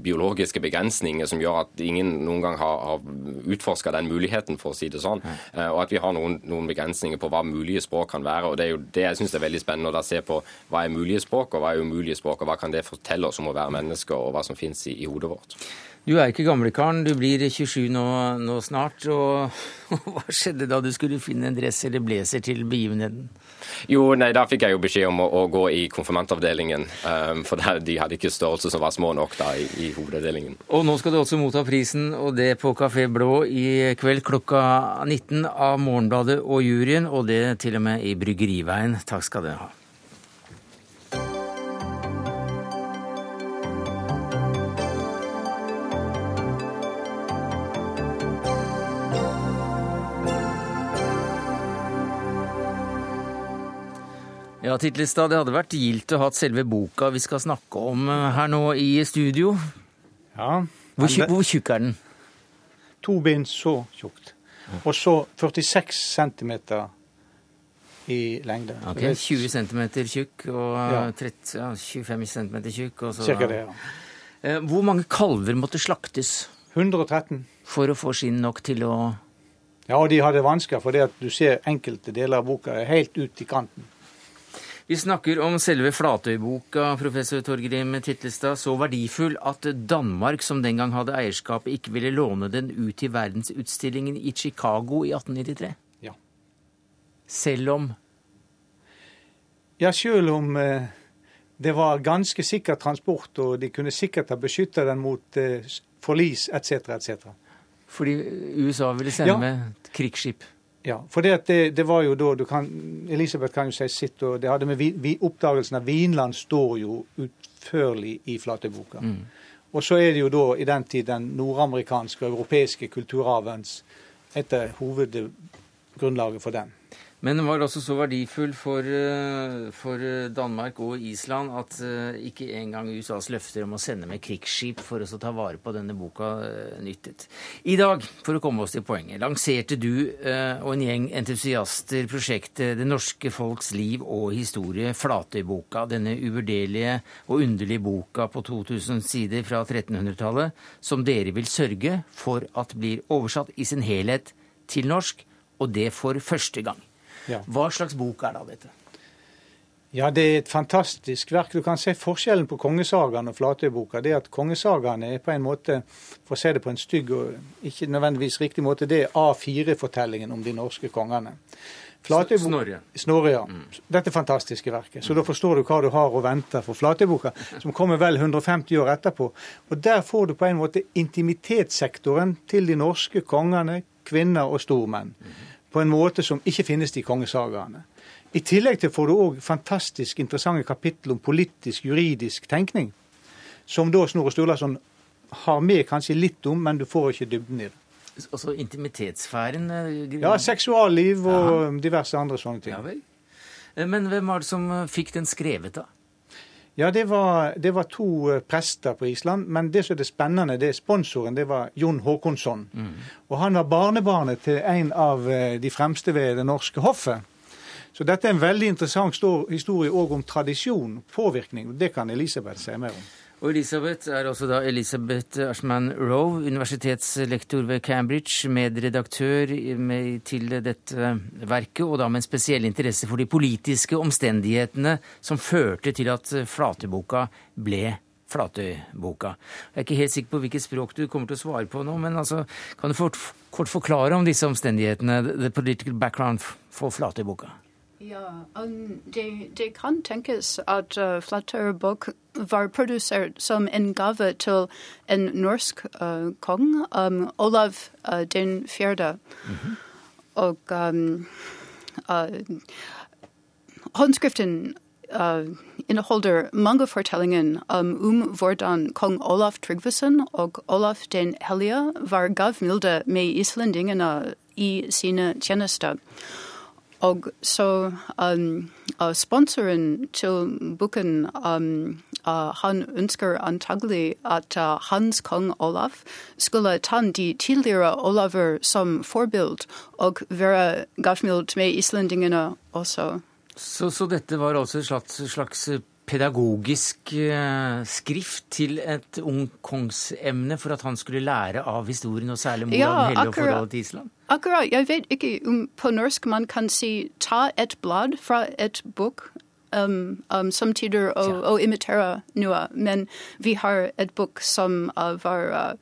biologiske begrensninger som gjør at ingen noen gang har, har utforska den muligheten, for å si det sånn. Ja. Uh, og at vi har noen, noen, begrensninger på hva mulige språk kan være. og Det er jo det jeg syns er veldig spennende å se på hva er mulige språk, og hva er umulige språk, og hva kan det fortelle oss om å være mennesker, og hva som finnes i, i hodet vårt. Du er ikke gamlekaren, du blir 27 nå, nå snart. og Hva skjedde da du skulle finne en dress eller blazer til begivenheten? Jo, nei, Da fikk jeg jo beskjed om å, å gå i konfirmantavdelingen. Um, for der, de hadde ikke størrelse som var små nok da i, i hovedavdelingen. Og nå skal du også motta prisen, og det på Kafé Blå i kveld klokka 19 av Morgenbladet og juryen, og det til og med i Bryggeriveien. Takk skal dere ha. Ja, Tittelstad, det hadde vært gildt å ha selve boka vi skal snakke om eh, her nå i studio. Ja. Hvor, tjukk, hvor tjukk er den? To bind så tjukt. Og så 46 cm i lengde. Ok, 20 cm tjukk og ja. 30, ja, 25 cm tjukk. Og så, Cirka det, ja. Eh, hvor mange kalver måtte slaktes? 113. For å få skinn nok til å Ja, og de hadde vansker, for det at du ser enkelte deler av boka er helt ut i kanten. Vi snakker om selve Flatøyboka, professor Torgrim Titlestad, så verdifull at Danmark, som den gang hadde eierskapet, ikke ville låne den ut til verdensutstillingen i Chicago i 1893? Ja. Selv om Ja, selv om eh, det var ganske sikker transport, og de kunne sikkert ha beskytta den mot eh, forlis etc., etc. Fordi USA ville sende ja. med krigsskip? Ja, for det, det, det, var jo da du kan, Elisabeth kan jo si sitt. og det hadde med vi, Oppdagelsen av Vinland står jo utførlig i Flatøyboka. Mm. Og så er det jo da i den tid den nordamerikanske og europeiske kulturarvens et av hovedgrunnlaget for den. Men den var også så verdifull for, eh, for, eh, Danmark og Island at eh, ikke engang USAs løfter om å sende med krigsskip for å ta vare på denne boka nyttet. I dag, for å komme oss til poenget, lanserte du og en gjeng entusiaster prosjektet Det norske folks liv og historie, Flatøyboka. Denne uvurderlige og underlige boka på 2000 sider fra 1300-tallet, som dere vil sørge for at blir oversatt i sin helhet til norsk, og det for første gang. Ja. Hva slags bok er da dette? Ja, Det er et fantastisk verk. Du kan se forskjellen på kongesagaen og Flatøyboka. Det at kongesagaene er på en måte, for å se det på en stygg og ikke nødvendigvis riktig måte, det er A4-fortellingen om de norske kongene. Snorre. Snorre, ja. Mm. Dette fantastiske verket. Så da forstår du hva du har å vente for Flatøyboka, som kommer vel 150 år etterpå. Og Der får du på en måte intimitetssektoren til de norske kongene, kvinner og stormenn. Mm på en måte som ikke finnes i kongesagaene. I tillegg til får du òg fantastisk interessante kapittel om politisk, juridisk tenkning, som da Snorre Sturlason har med kanskje litt om, men du får ikke dybden i det. Altså intimitetssfæren? Eh, ja, seksualliv og Aha. diverse andre sånne ting. Ja vel. Eh, men hvem var det som eh, fikk den skrevet, da? Ja, det var, det var, to eh, prester på Island. Men det som er det spennende, det er sponsoren, det var Jon Håkonsson. Mm. Og han var barnebarnet til en av eh, de fremste ved det norske hoffet. Så dette er en veldig interessant historie òg om tradisjon, påvirkning. Det kan Elisabeth si mer om. Og Elisabeth er også da Elisabeth Ashman Rowe, universitetslektor ved Cambridge, medredaktør med, til dette verket, og da med en spesiell interesse for de politiske omstendighetene som førte til at Flateboka ble Flateboka. Jeg er ikke helt sikker på hvilket språk du kommer til å svare på nå, men altså, kan du fort, kort forklare om disse omstendighetene, the political background for Flatøyboka? Ja, um, det, det, kan tenkes at uh, Flatøybok var produsert som en gave til en norsk uh, kong, um, Olav uh, den fjerde. Mm -hmm. Og um, uh, håndskriften inneholder mange fortellinger om hvordan kong Olav Tryggvason og Olav den hellige var gavmilde med islendingene i sine tjenester. Og så um, sponsoren til boken um, uh, han ønsker antagelig at uh, hans kong Olav skulle ta de tidligere Olaver som forbild, og være gavmild med islendingene også. Så, så, dette var altså et slags, slags pedagogisk uh, skrift til et ungkongsemne for at han skulle lære av historien, og særlig Moran ja, Helle og forholdet til Island? Akkurat. Jeg vet ikke om på norsk man kan si 'ta et blad fra et bok'. Um, um, samtidig å, å, imitere noe. Men vi har et bok som uh, var uh,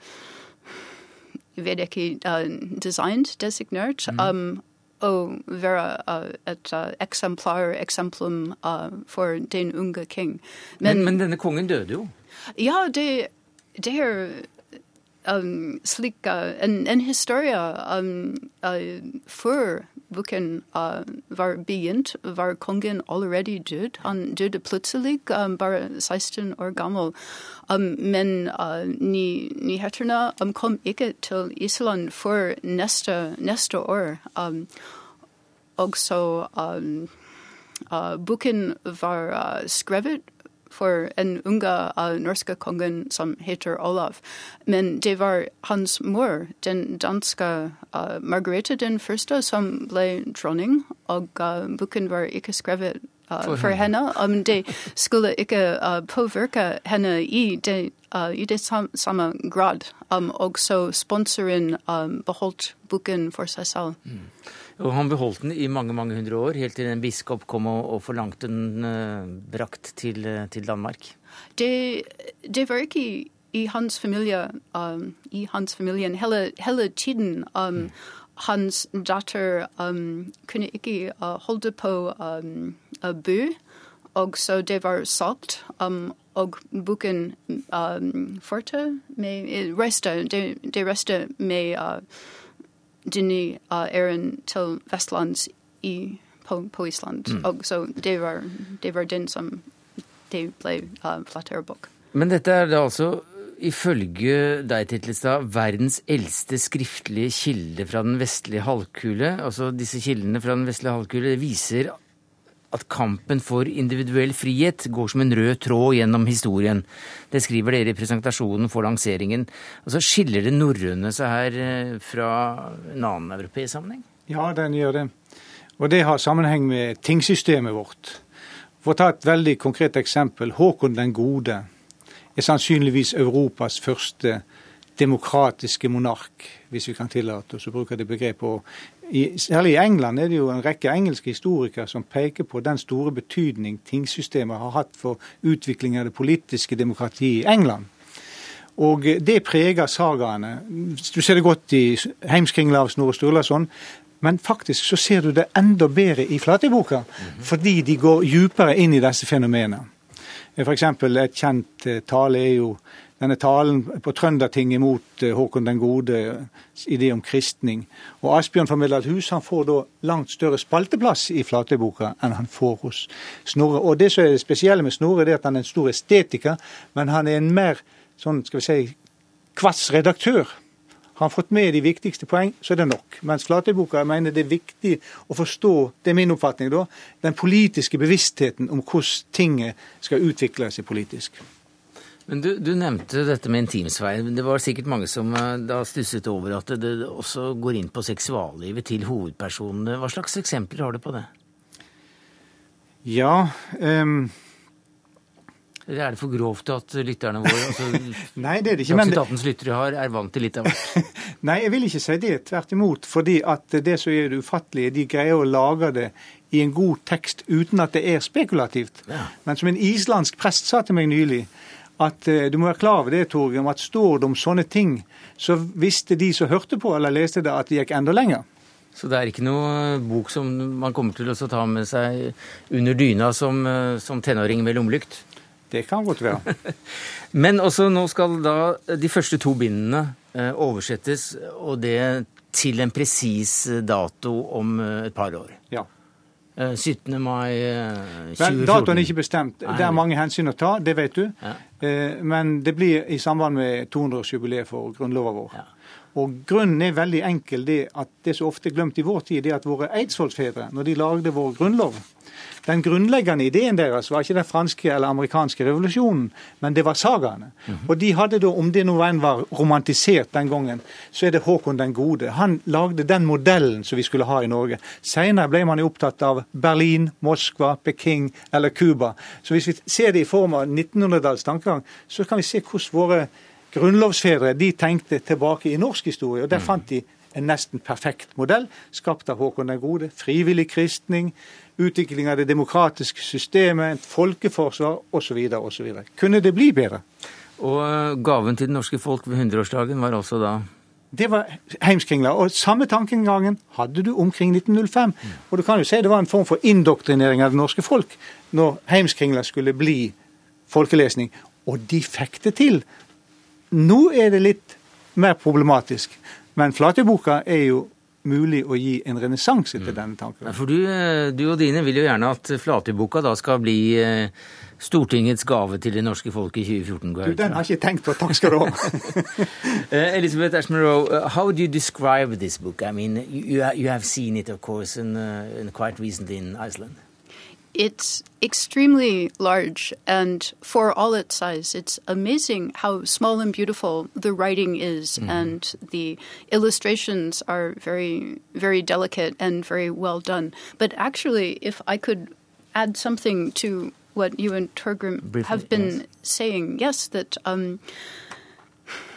Jeg vet ikke uh, designet, designert. Mm. Um, å være uh, et uh, eksemplar, eksemplum uh, for den unge king. Men, men, men, denne kongen døde jo? Ja, det, det er um, slik uh, en, en, historie um, uh, før boken uh, var begynt, var kongen allerede død. Han døde plutselig, um, bare 16 år gammel. Um, men uh, nyhetene um, kom ikke til Island før neste, neste år. Um, og så um, uh, boken var uh, skrevet for en unge av norske kongen som heter Olav. Men det var hans mor, den danske uh, Margrethe den første, som ble dronning, og uh, boken var ikke skrevet uh, for, for henne. Um, det skulle ikke påvirke henne i det, i det sam samme grad. Um, og så sponsoren um, beholdt boken for seg selv. Mm. Og han beholdt den i mange mange hundre år, helt til en biskop kom og, og forlangte den uh, brakt til, uh, til Danmark. Det, det, var ikke i, hans familie, um, i hans familien hele, hele tiden. Um, mm. Hans datter um, kunne ikke uh, holde på um, bø, og så det var solgt. Um, og boken um, forte med reste, det, det reste med denne uh, Aaron til Vestlands i, på, på Island. Mm. Og så det var, det var, den som det ble uh, bok. Men dette er da altså ifølge deg, Titlestad, verdens eldste skriftlige kilde fra den vestlige halvkule. Altså disse kildene fra den vestlige halvkule viser at kampen for individuell frihet går som en rød tråd gjennom historien. Det skriver dere i presentasjonen for lanseringen. Altså Skiller det norrøne seg her eh, fra en annen europeisk sammenheng? Ja, den gjør det. Og det har sammenheng med tingsystemet vårt. For å ta et veldig konkret eksempel. Håkon den gode er sannsynligvis Europas første demokratiske monark, hvis vi kan tillate oss å bruke det begrepet. I, særlig i England er det jo en rekke engelske historikere som peker på den store betydning tingsystemet har hatt for utvikling av det politiske demokratiet i England. Og det preger sagaene. Du ser det godt i Heimskringla av Snorre Sturlason. Men faktisk så ser du det enda bedre i Flatøyboka, mm -hmm. fordi de går djupere inn i disse fenomenene. F.eks. et kjent eh, tale er jo denne talen på Trøndertinget mot eh, Håkon den gode, idé om kristning. Og Asbjørn fra Middelalderhus han får da langt større spalteplass i Flatøyboka enn han får hos Snorre. Og Det som er det spesielle med Snorre, det er at han er en stor estetiker, men han er en mer sånn, skal vi si, kvass redaktør. Har han fått med de viktigste poeng, så er det nok. Mens Flatøyboka mener det er viktig å forstå, det er min oppfatning da, den politiske bevisstheten om hvordan tinget skal utvikle seg politisk. Men du, du, nevnte dette med intimsfære. Det var sikkert mange som eh, da stusset over at det også går inn på seksuallivet til hovedpersonene. Hva slags eksempler har du på det? Ja, um eller er det for grovt at lytterne våre altså, Nei, det er det ikke. Men Dagsnytt lyttere har, er vant til litt av hvert. Nei, jeg vil ikke si det. Tvert imot. Fordi at det som er det ufattelige, de greier å lage det i en god tekst uten at det er spekulativt. Ja. Men som en islandsk prest sa til meg nylig, at uh, du må være klar over det, Torgrim, at står det om sånne ting, så visste de som hørte på eller leste det, at det gikk enda lenger. Så det er ikke noe bok som man kommer til å ta med seg under dyna som, eh, som tenåring med lommelykt? Det kan godt være. Men også nå skal da de første to bindene eh, oversettes, og det til en presis dato om eh, et par år. Ja. 17. Eh, mai 2014. Datoen er ikke bestemt. Det er mange hensyn å ta, det vet du. Ja. Men det blir i samband med 200-årsjubileet for grunnloven vår. Ja. Og Grunnen er veldig enkel. det at det som ofte er glemt i vår tid, er at våre eidsvollsfedre, når de lagde vår grunnlov, den grunnleggende ideen deres var ikke den franske eller amerikanske revolusjonen, men det var sagaene. Mm -hmm. Og de hadde da, om det nå enn var romantisert den gangen, så er det Håkon den gode. Han lagde den modellen som vi skulle ha i Norge. Senere ble man jo opptatt av Berlin, Moskva, Peking eller Cuba. Så hvis vi ser det i form av 1900-dals tankegang, så kan vi se hvordan våre grunnlovsfedre de tenkte tilbake i norsk historie. og Der mhm. fant de en nesten perfekt modell, skapt av Håkon den gode. Frivillig kristning, utvikling av det demokratiske systemet, et folkeforsvar osv. osv. Kunne det bli bedre? Og eh, gaven til det norske folk ved 100-årsdagen var altså da? Det var heimskringla. Og samme tankegangen hadde du omkring 1905. Og du kan jo si det var en form for indoktrinering av det norske folk når heimskringla skulle bli folkelesning. Og de fikk det til. Nå er det litt mer problematisk. Men Flatøyboka er jo mulig å gi en renessanse til mm. denne tanken. For du, eh, du, og dine vil jo gjerne at Flatøyboka da skal bli eh, Stortingets gave til det norske folk i 2014. Du, den har jeg ikke tenkt på. Takk skal du ha. uh, Elizabeth Ashmorow, uh, how do you describe this book? I mean, you, you have seen it, of course, in, uh, in quite recently in Iceland. It's extremely large, and for all its size, it's amazing how small and beautiful the writing is, mm-hmm. and the illustrations are very, very delicate and very well done. But actually, if I could add something to what you and Torgrim have been yes. saying, yes, that. Um,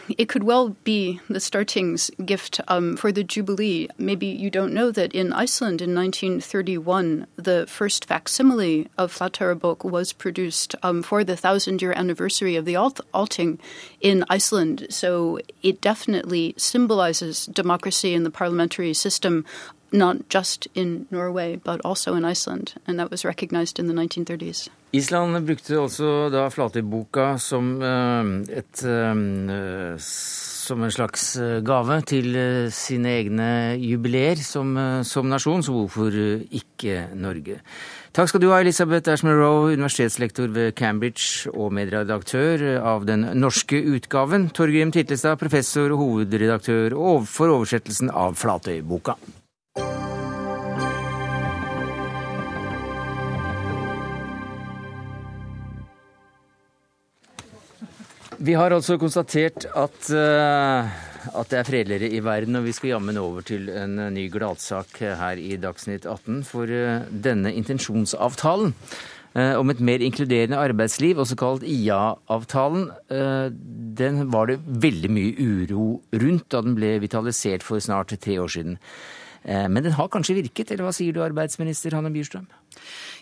it could well be the startings gift um, for the Jubilee. Maybe you don't know that in Iceland in 1931, the first facsimile of Flatterabok was produced um, for the thousand year anniversary of the Alt- Alting in Iceland. So it definitely symbolizes democracy in the parliamentary system not just in Norway, but also in Iceland, and that was recognized in the 1930s. Island brukte også da Flatøyboka som eh, et eh, som en slags eh, gave til sine egne jubileer som, som nasjon, så hvorfor ikke Norge? Takk skal du ha, Elisabeth Ashman Roe, universitetslektor ved Cambridge og medredaktør av den norske utgaven. Torgrim Titlestad, professor og hovedredaktør for oversettelsen av Flatøyboka. Vi har altså konstatert at, uh, at det er fredeligere i verden, og vi skal jammen over til en ny gladsak her i Dagsnytt 18. For uh, denne intensjonsavtalen om et mer inkluderende arbeidsliv, også kalt IA-avtalen, den var det veldig mye uro rundt da den ble vitalisert for snart tre år siden. Men den har kanskje virket, eller hva sier du, arbeidsminister Hanne Bjurstrøm?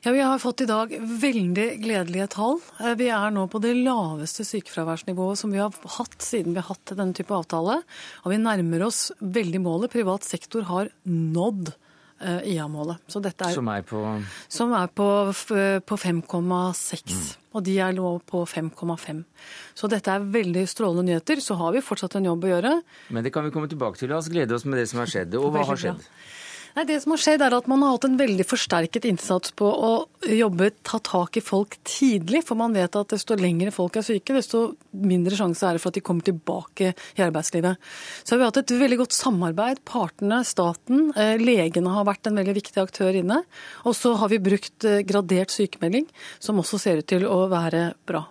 Ja, Vi har fått i dag veldig gledelige tall. Eh, vi er nå på det laveste sykefraværsnivået som vi har hatt siden vi har hatt denne type avtale. Og vi nærmer oss veldig målet. Privat sektor har nådd eh, IA-målet. Som er på Som er på, på 5,6. Mm. Og de er nå på 5,5. Så dette er veldig strålende nyheter. Så har vi fortsatt en jobb å gjøre. Men det kan vi komme tilbake til. La oss glede oss med det som har skjedd. Og hva har skjedd? Nei, Det som har skjedd er at Man har hatt en veldig forsterket innsats på å jobbe, ta tak i folk tidlig. For man vet at desto lengre folk er syke, desto mindre sjanse er det for at de kommer tilbake i arbeidslivet. Så har vi hatt et veldig godt samarbeid. Partene, staten, eh, legene har vært en veldig viktig aktør inne. Og så har vi brukt eh, gradert sykemelding, som også ser ut til å være bra.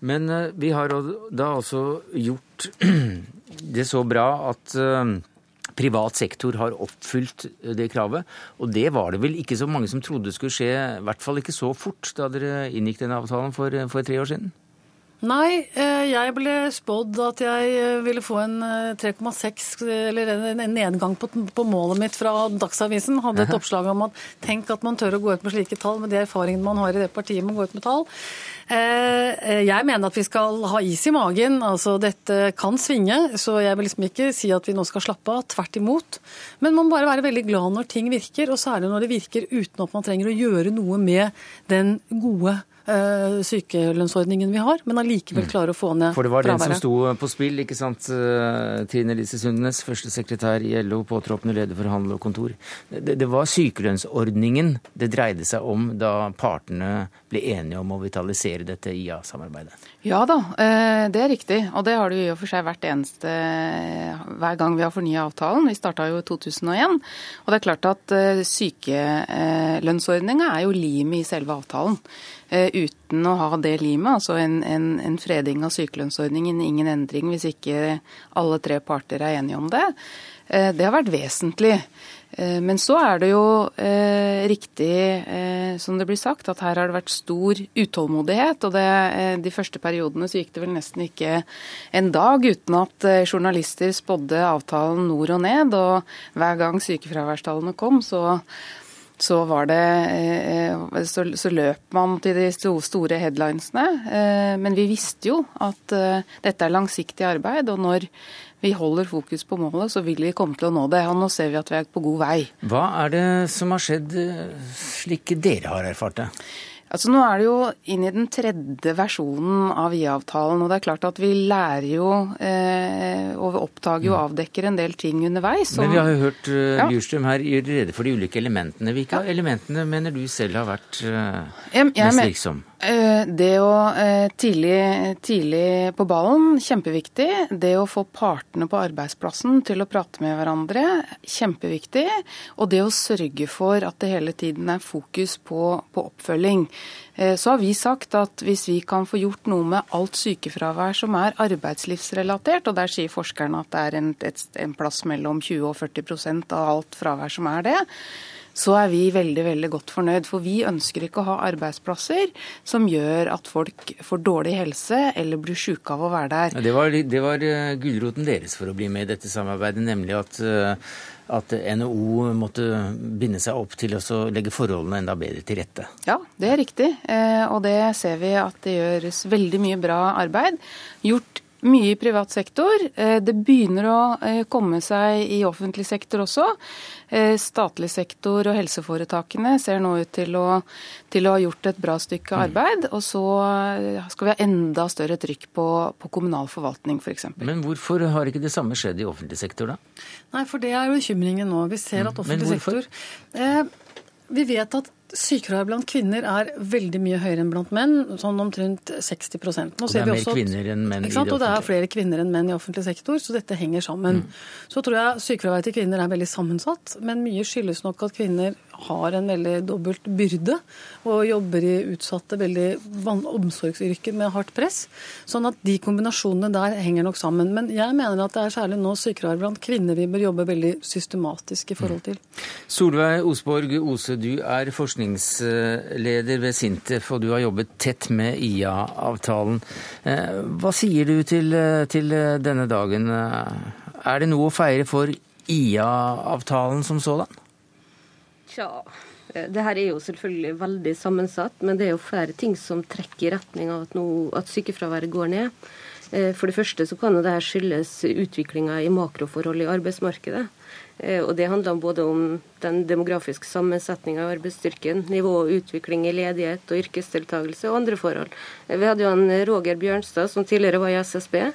Men eh, vi har da altså gjort det så bra at privat sektor har oppfylt det kravet. Og det var det vel ikke så mange som trodde skulle skje, i hvert fall ikke så fort da dere inngikk denne avtalen for, for tre år siden? Nei, eh, jeg ble spådd at jeg eh, ville få en 3,6, eh, eller en nedgang på, på, målet mitt fra Dagsavisen. Hadde et oppslag om at tenk at man tør å gå ut med slike tall med de erfaringene man har i det partiet med å gå ut med tall. Jeg mener at vi skal ha is i magen. altså Dette kan svinge, så jeg vil liksom ikke si at vi nå skal slappe av. Tvert imot. Men man må bare være veldig glad når ting virker, og særlig når det virker uten at man trenger å gjøre noe med den gode Eh, sykelønnsordningen vi har, men allikevel mm. klare å få ned fraværet. For det var den som sto på spill, ikke sant. Eh, Trine Lise Sundnes, førstesekretær i LO, påtroppende leder for handel og kontor. Det, det var sykelønnsordningen det dreide seg om da partene ble enige om å vitalisere dette IA-samarbeidet? Ja da, eh, det er riktig. Og det har det jo i og for seg vært eneste hver gang vi har fornya avtalen. Vi starta jo i 2001. Og det er klart at sykelønnsordninga er jo limet i selve avtalen. Eh, uten å ha det limet, altså en, en, en, freding av sykelønnsordningen, ingen endring hvis ikke alle tre parter er enige om det. Eh, det har vært vesentlig. Eh, men så er det jo eh, riktig, eh, som det blir sagt, at her har det vært stor utålmodighet. Og det, de første periodene så gikk det vel nesten ikke en dag uten at journalister spådde avtalen nord og ned. Og hver gang sykefraværstallene kom, så så det så, så, løp man til de store headlinesene. Men vi visste jo at dette er langsiktig arbeid, og når vi holder fokus på målet, så vil vi komme til å nå det. Og nå ser vi at vi er på god vei. Hva er det som har skjedd slik dere har erfart det? Altså Nå er det jo inn i den tredje versjonen av IA-avtalen. og det er klart at Vi lærer jo eh, og oppdager jo og mm. avdekker en del ting underveis. Men vi har jo hørt uh, Bjurstrøm her gjøre rede for de ulike elementene. Hvilke ja. elementene mener du selv har vært uh, mest virksom? Eh, det å eh, tidlig, tidlig, på ballen, kjempeviktig. Det å få partene på arbeidsplassen til å prate med hverandre, kjempeviktig. Og det å sørge for at det hele tiden er fokus på, på oppfølging. Eh, så har vi sagt at hvis vi kan få gjort noe med alt sykefravær som er arbeidslivsrelatert, og der sier forskerne at det er en, et, en plass mellom 20 og 40% av alt fravær som er det, så er vi veldig veldig godt fornøyd. For vi ønsker ikke å ha arbeidsplasser som gjør at folk får dårlig helse eller blir syke av å være der. Det var, det var eh, gulroten deres for å bli med i dette samarbeidet, nemlig at eh, at NHO måtte binde seg opp til å legge forholdene enda bedre til rette. Ja, det er riktig. Eh, og det ser vi at det gjøres veldig mye bra arbeid. Gjort Mye i privat sektor. Det begynner å komme seg i offentlig sektor også. Statlig sektor og helseforetakene ser nå ut til å, til å ha gjort et bra stykke mm. arbeid. Og så skal vi ha enda større trykk på, på kommunal forvaltning f.eks. Men hvorfor har ikke det samme skjedd i offentlig sektor, da? Nei, for det er jo bekymringen nå. Vi ser mm. at offentlig sektor eh, Vi vet at Sykefravær blant kvinner er veldig mye høyere enn blant menn, sånn omtrent 60 Nå Og det er mer kvinner enn menn i det offentlige. Og det er flere kvinner enn menn i offentlig sektor, så dette henger sammen. Mm. Så tror jeg sykefraværet til kvinner er veldig sammensatt, men mye skyldes nok at kvinner har en veldig dobbelt byrde og jobber i utsatte, veldig omsorgsyrker med hardt press. Sånn at de kombinasjonene der henger nok sammen. Men jeg mener at det er særlig nå sykefravær blant kvinner vi bør jobbe veldig systematisk i forhold til. Solveig Osborg Ose, du er forskningsleder ved Sintef, og du har jobbet tett med IA-avtalen. Eh, hva sier du til, til denne dagen? Er det noe å feire for IA-avtalen som sådan? Tja, eh, det her er jo selvfølgelig veldig sammensatt, men det er jo flere ting som trekker i retning av at, nå, at sykefraværet går ned. Eh, for det første så kan det her skyldes utviklinga i makroforhold i arbeidsmarkedet. Eh, og Det handler både om den demografiske sammensetninga av arbeidsstyrken, nivå og utvikling i ledighet og yrkesdeltakelse og andre forhold. Vi hadde jo en Roger Bjørnstad som tidligere var i SSB.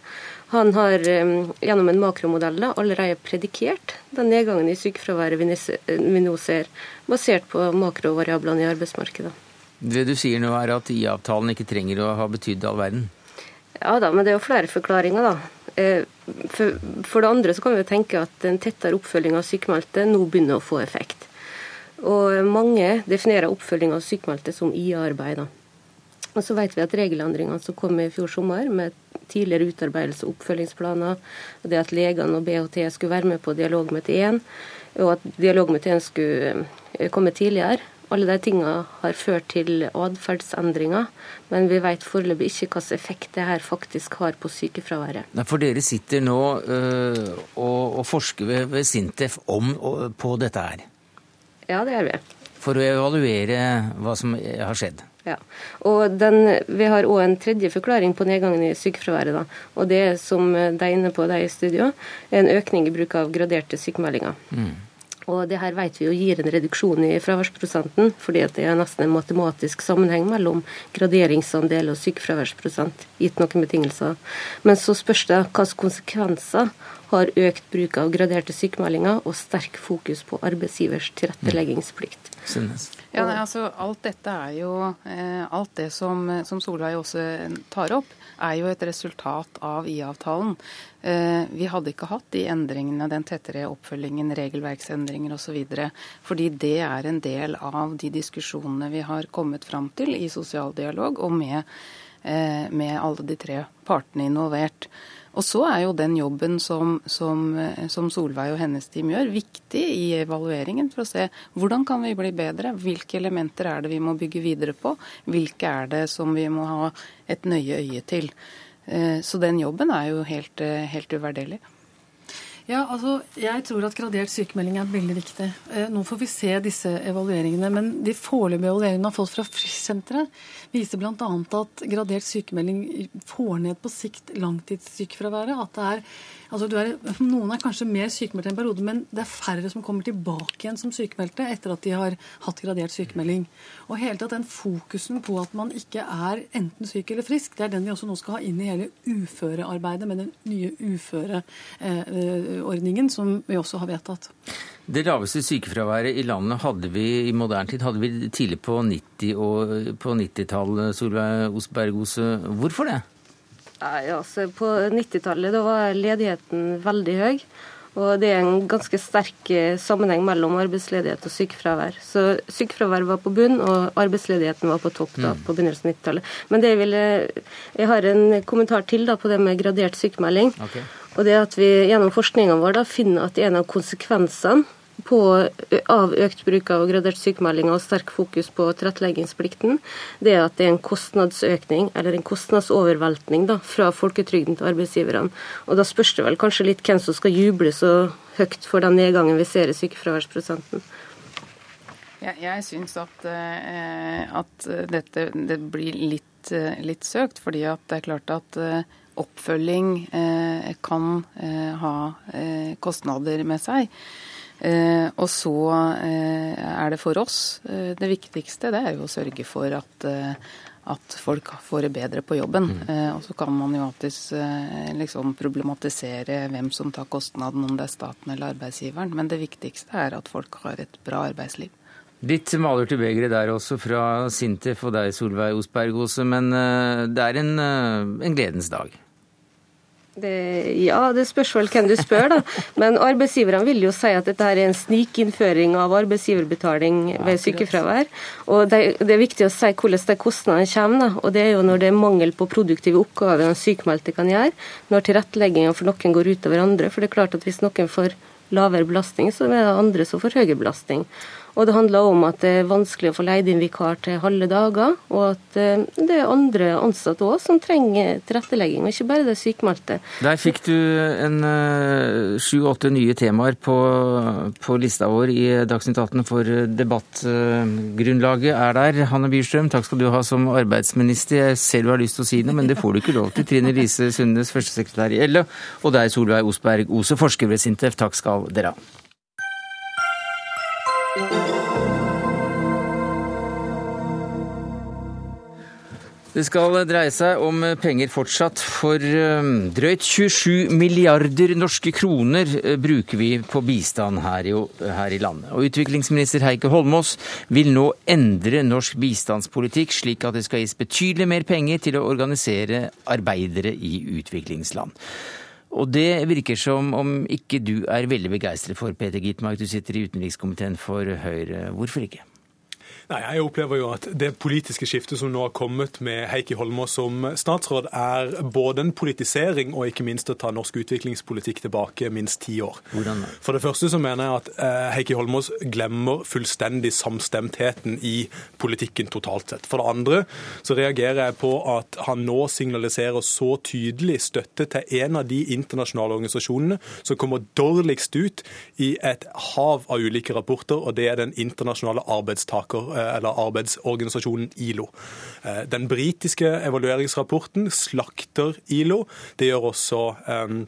Han har gjennom en makromodell allerede predikert den nedgangen i sykefraværet vi nå ser, basert på makrovariablene i arbeidsmarkedet. Det du sier nå er at IA-avtalen ikke trenger å ha betydd all verden? Ja da, men det er jo flere forklaringer, da. For, for det andre så kan vi tenke at en tettere oppfølging av sykmeldte nå begynner å få effekt. Og mange definerer oppfølging av sykmeldte som IA-arbeid. Og så vet vi at regelendringene som kom i fjor sommer, med tidligere utarbeidelse og oppfølgingsplaner, og det at legene og BHT skulle være med på dialogmøte 1, og at dialogmøte 1 skulle eh, komme tidligere. Alle de tingene har ført til atferdsendringer, men vi vet foreløpig ikke hvilken effekt det her faktisk har på sykefraværet. For dere sitter nå øh, og, og, forsker ved, ved Sintef om, og, på dette her? Ja, det gjør vi. For å evaluere hva som har skjedd? Ja, og den, Vi har òg en tredje forklaring på nedgangen i sykefraværet. Da. og Det som de er inne på de i studio, er en økning i bruk av graderte sykemeldinger. Mm. Og det her vet vi jo gir en reduksjon i fraværsprosenten, fordi det er nesten en matematisk sammenheng mellom graderingsandel og sykefraværsprosent, gitt noen betingelser. Men så spørs det hvilke konsekvenser har økt bruk av graderte sykemeldinger og sterk fokus på arbeidsgivers tilretteleggingsplikt. Ja, nei, altså, alt dette er jo eh, Alt det som, som Solveig også tar opp, er jo et resultat av IA-avtalen. Eh, vi hadde ikke hatt de endringene, den tettere oppfølgingen, regelverksendringer osv. Fordi det er en del av de diskusjonene vi har kommet fram til i sosial dialog og med, eh, med alle de tre partene involvert. Og så er jo den jobben som, som, som, Solveig og hennes team gjør, viktig i evalueringen for å se hvordan kan vi bli bedre. Hvilke elementer er det vi må bygge videre på? Hvilke er det som vi må ha et nøye øye til? Eh, så den jobben er jo helt, eh, helt uvurderlig. Ja, altså, Jeg tror at gradert sykemelding er veldig viktig. Eh, nå får vi se disse evalueringene. Men de foreløpige evalueringene har fått fra Frischsenteret, viser bl.a. at gradert sykemelding får ned på sikt langtidssykefraværet. At det er Altså, er, noen er kanskje mer sykemeldte en periode, men det er færre som kommer tilbake igjen som sykemeldte etter at de har hatt gradert sykemelding. Og hele tatt den fokusen på at man ikke er enten syk eller frisk, det er den vi også nå skal ha inn i hele uførearbeidet med den nye uføreordningen som vi også har vedtatt. Det laveste sykefraværet i landet hadde vi i moderne tid hadde vi tidlig på 90- på 90-tallet, Solveig Osbergose. Hvorfor det? Nei, altså På 90-tallet var ledigheten veldig høy. Og det er en ganske sterk eh, sammenheng mellom arbeidsledighet og sykefravær. Så sykefraværet var på bunn, og arbeidsledigheten var på topp da, mm. på begynnelsen av 90-tallet. Men det ville, jeg har en kommentar til da, på det med gradert sykemelding. Okay. Og det at vi gjennom forskninga vår da, finner at en av konsekvensene på, av økt bruk av gradert sykemelding og sterk fokus på tilretteleggingsplikten, det er at det er en kostnadsøkning, eller en kostnadsoverveltning, da, fra folketrygden til arbeidsgiverne. Og da spørs det vel kanskje litt hvem som skal juble så høyt for den nedgangen vi ser i sykefraværsprosenten. Jeg, jeg syns at, at, dette det blir litt, litt søkt, fordi at det er klart at oppfølging kan ha kostnader med seg. Og så er det for oss det viktigste det er jo å sørge for at at folk får det bedre på jobben. Mm. Eh, og så kan man jo alltids eh, liksom problematisere hvem som tar kostnaden, om det er staten eller arbeidsgiveren. Men det viktigste er at folk har et bra arbeidsliv. Litt maler til begeret der også fra Sintef og deg, Solveig Osberg også, men eh, det er en, en gledens dag. Det, ja, det spørs vel hvem du spør, da. Men arbeidsgiverne vil jo si at dette er en snikinnføring av arbeidsgiverbetaling ved sykefravær. Og det, er viktig å si hvordan de kostnadene kommer. Da. Og det er jo når det er mangel på produktive oppgaver en sykmeldte kan gjøre. Når tilrettelegginga for noen går utover andre. For det er klart at hvis noen får lavere belastning, så er det andre som får høyere belastning. Og det handler om at det er vanskelig å få leid inn vikar til halve dager, og at eh, det er andre ansatte òg som trenger tilrettelegging, og ikke bare det sykmeldte. Der fikk du en eh, sju-åtte nye temaer på, på, lista vår i Dagsnytt 18 for debattgrunnlaget er der. Hanne Byrstrøm, takk skal du ha som arbeidsminister. Jeg ser du har lyst til å si noe, men det får du ikke lov til. Trine Lise Sundnes, førstesekretær i LO, og deg, Solveig Osberg Ose, forsker ved Sintef. Takk skal dere ha. Det skal dreie seg om penger fortsatt, for um, drøyt 27 milliarder norske kroner uh, bruker vi på bistand her i, her i landet. Og utviklingsminister Heike Holmås vil nå endre norsk bistandspolitikk slik at det skal gis betydelig mer penger til å organisere arbeidere i utviklingsland. Og det virker som om ikke du er veldig begeistret for, Peter Gitmark. Du sitter i utenrikskomiteen for Høyre. Hvorfor ikke? Nei, Jeg opplever jo at det politiske skiftet som nå har kommet med Heikki Holmås som statsråd, er både en politisering og ikke minst å ta norsk utviklingspolitikk tilbake minst ti år. For det første så mener jeg at eh, Heikki Holmås glemmer fullstendig samstemtheten i politikken totalt sett. For det andre så reagerer jeg på at han nå signaliserer så tydelig støtte til en av de internasjonale organisasjonene som kommer dårligst ut i et hav av ulike rapporter, og det er den internasjonale arbeidstaker Eh, eller arbeidsorganisasjonen ILO. Eh, den britiske evalueringsrapporten slakter ILO. Det gjør også um,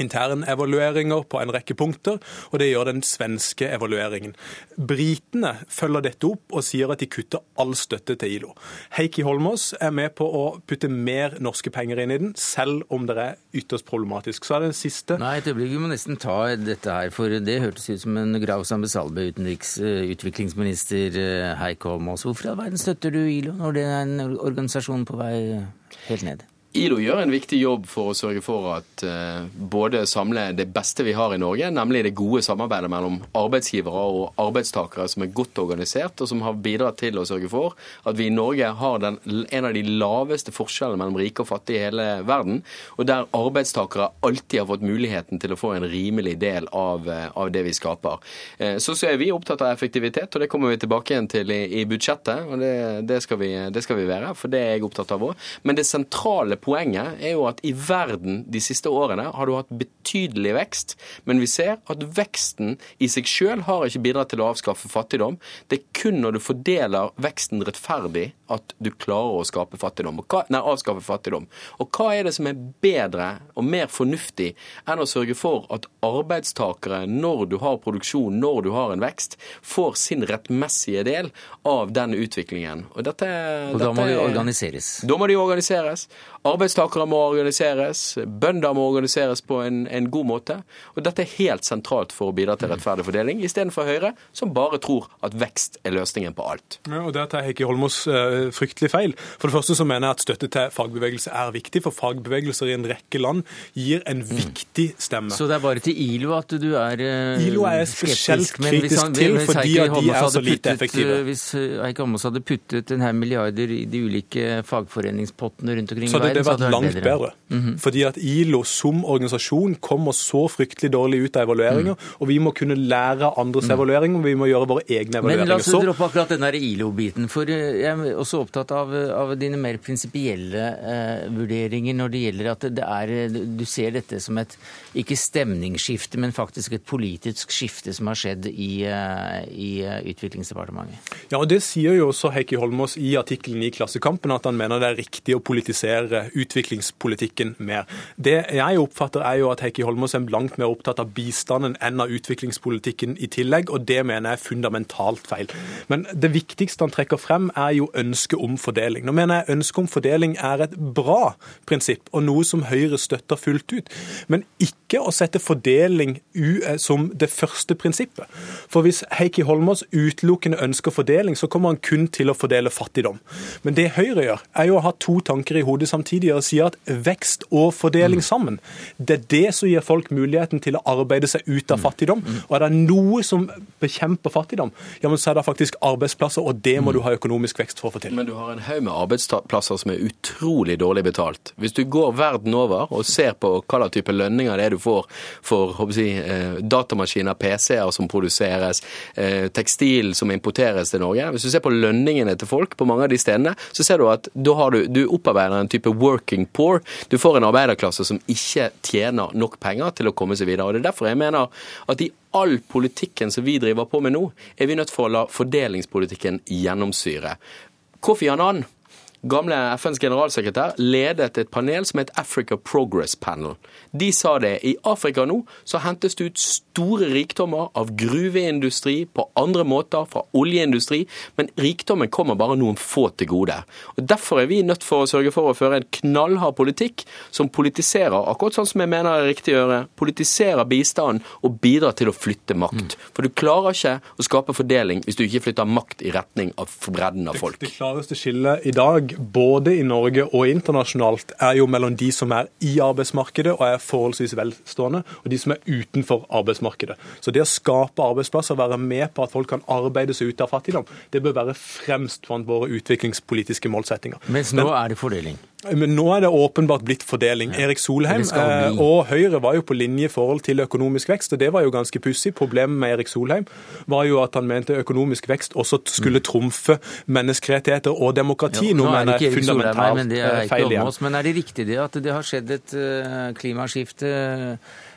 internevalueringer på en rekke punkter, og det gjør den svenske evalueringen. Britene følger dette opp og sier at de kutter all støtte til ILO. Heikki Holmås er med på å putte mer norske penger inn i den, selv om det er ytterst problematisk. Så er det den siste Nei, et øyeblikk, vi må nesten ta dette her, for det hørtes ut som en grav sambesalbe, utenriksutviklingsminister utenriks eh, eh, Heikki Holmås. Hvorfor i all verden støtter du ILO når det er en organisasjon på vei helt ned? ILO gjør en viktig jobb for å sørge for at uh, både samle det beste vi har i Norge, nemlig det gode samarbeidet mellom arbeidsgivere og arbeidstakere som er godt organisert, og som har bidratt til å sørge for at vi i Norge har den, en av de laveste forskjellene mellom rike og fattige i hele verden, og der arbeidstakere alltid har fått muligheten til å få en rimelig del av, uh, av det vi skaper. Uh, så, så er vi opptatt av effektivitet, og det kommer vi tilbake igjen til i, i budsjettet, og det, det, skal vi, det, skal vi, være, for det er jeg opptatt av òg. Men det sentrale poenget er jo at i verden de siste årene har du hatt betydelig vekst, men vi ser at veksten i seg sjøl har ikke bidratt til å avskaffe fattigdom. Det er kun når du fordeler veksten rettferdig at du klarer å skape fattigdom, hva, nei, avskaffe fattigdom. Og hva er det som er bedre og mer fornuftig enn å sørge for at arbeidstakere, når du har produksjon, når du har en vekst, får sin rettmessige del av den utviklingen. Og, dette, og da må de organiseres? Da må de organiseres. Arbeidstakere må organiseres, bønder må organiseres på en, en, god måte. Og dette er helt sentralt for å bidra til rettferdig fordeling, istedenfor Høyre, som bare tror at vekst er løsningen på alt. Ja, og Der tar Heikki Holmås uh, fryktelig feil. For det første så mener jeg at støtte til fagbevegelse er viktig, for fagbevegelser i en rekke land gir en mm. viktig stemme. Så det er bare til ILO at du er uh, ILO er spesielt kritisk han, til, fordi at de er så lite effektive. Hvis Heikki Holmås hadde puttet en her milliarder i de ulike fagforeningspottene rundt omkring i verden, det vært langt bedre. bedre. Mm -hmm. Fordi at ILO som organisasjon kommer så fryktelig dårlig ut av evalueringer, mm. og vi må kunne lære av andres mm. evalueringer, og vi må gjøre våre egne evalueringer. Men la oss droppe akkurat den ILO-biten, for eh, jeg er også opptatt av, av dine mer prinsipielle eh, vurderinger når det gjelder at det er Du ser dette som et ikke stemningsskifte, men faktisk et politisk skifte som har skjedd i, eh, i eh, Utviklingsdepartementet. Ja, og det sier jo også Heikki Holmås i artikkelen i Klassekampen, at han mener det er riktig å politisere utviklingspolitikken mer. Det jeg oppfatter er jo at Heikki er langt mer opptatt av bistanden enn av utviklingspolitikken i tillegg, og det mener jeg er fundamentalt feil. Men det viktigste han trekker frem, er jo ønsket om fordeling. Nå mener jeg ønsket om fordeling er et bra prinsipp, og noe som Høyre støtter fullt ut. Men ikke å sette fordeling eh, som det første prinsippet. For hvis Heikki Holmås utelukkende ønsker fordeling, så kommer han kun til å fordele fattigdom. Men det Høyre gjør, er jo å ha to tanker i hodet samtidig og sier at vekst og fordeling mm. sammen, det er det som gir folk muligheten til å arbeide seg ut av mm. fattigdom. Mm. Og er det noe som bekjemper fattigdom, ja, men så er det faktisk arbeidsplasser, og det må du ha økonomisk vekst for å få til. Men du har en haug med arbeidsplasser som er utrolig dårlig betalt. Hvis du går verden over og ser på hva slags type lønninger det er du får for si, eh, datamaskiner, PC-er som produseres, eh, tekstil som importeres til Norge Hvis du ser på lønningene til folk på mange av de stedene, så ser du at da har du, du opparbeider en type working poor. Du får en arbeiderklasse som ikke tjener nok penger til å komme seg videre. og Det er derfor jeg mener at i all politikken som vi driver på med nå, er vi nødt for å la fordelingspolitikken gjennomsyre. Kofi Annan gamle FNs generalsekretær, ledet et panel som het Africa Progress Panel. De sa det. I Afrika nå så hentes det ut store rikdommer av gruveindustri på andre måter, fra oljeindustri, men rikdommen kommer bare noen få til gode. Og Derfor er vi nødt for å sørge for å føre en knallhard politikk som politiserer, akkurat sånn som jeg mener er riktig å gjøre, politiserer bistanden og bidrar til å flytte makt. Mm. For du klarer ikke å skape fordeling hvis du ikke flytter makt i retning av bredden av folk. Det, det klareste skillet i dag både i Norge og internasjonalt, er jo mellom de som er i arbeidsmarkedet og er forholdsvis velstående, og de som er utenfor arbeidsmarkedet. Så det å skape arbeidsplasser og være med på at folk kan arbeide seg ut av fattigdom, det bør være fremst blant våre utviklingspolitiske målsettinger. Mens nå er det fordeling? Men nå er det åpenbart blitt fordeling. Erik Solheim eh, og Høyre var jo på linje i forhold til økonomisk vekst, og det var jo ganske pussig. Problemet med Erik Solheim var jo at han mente økonomisk vekst også skulle trumfe menneskerettigheter og demokrati. Jo, nå er det ikke Erik Solheim her, men er eh, om oss. Men er det riktig det at det har skjedd et uh, klimaskifte?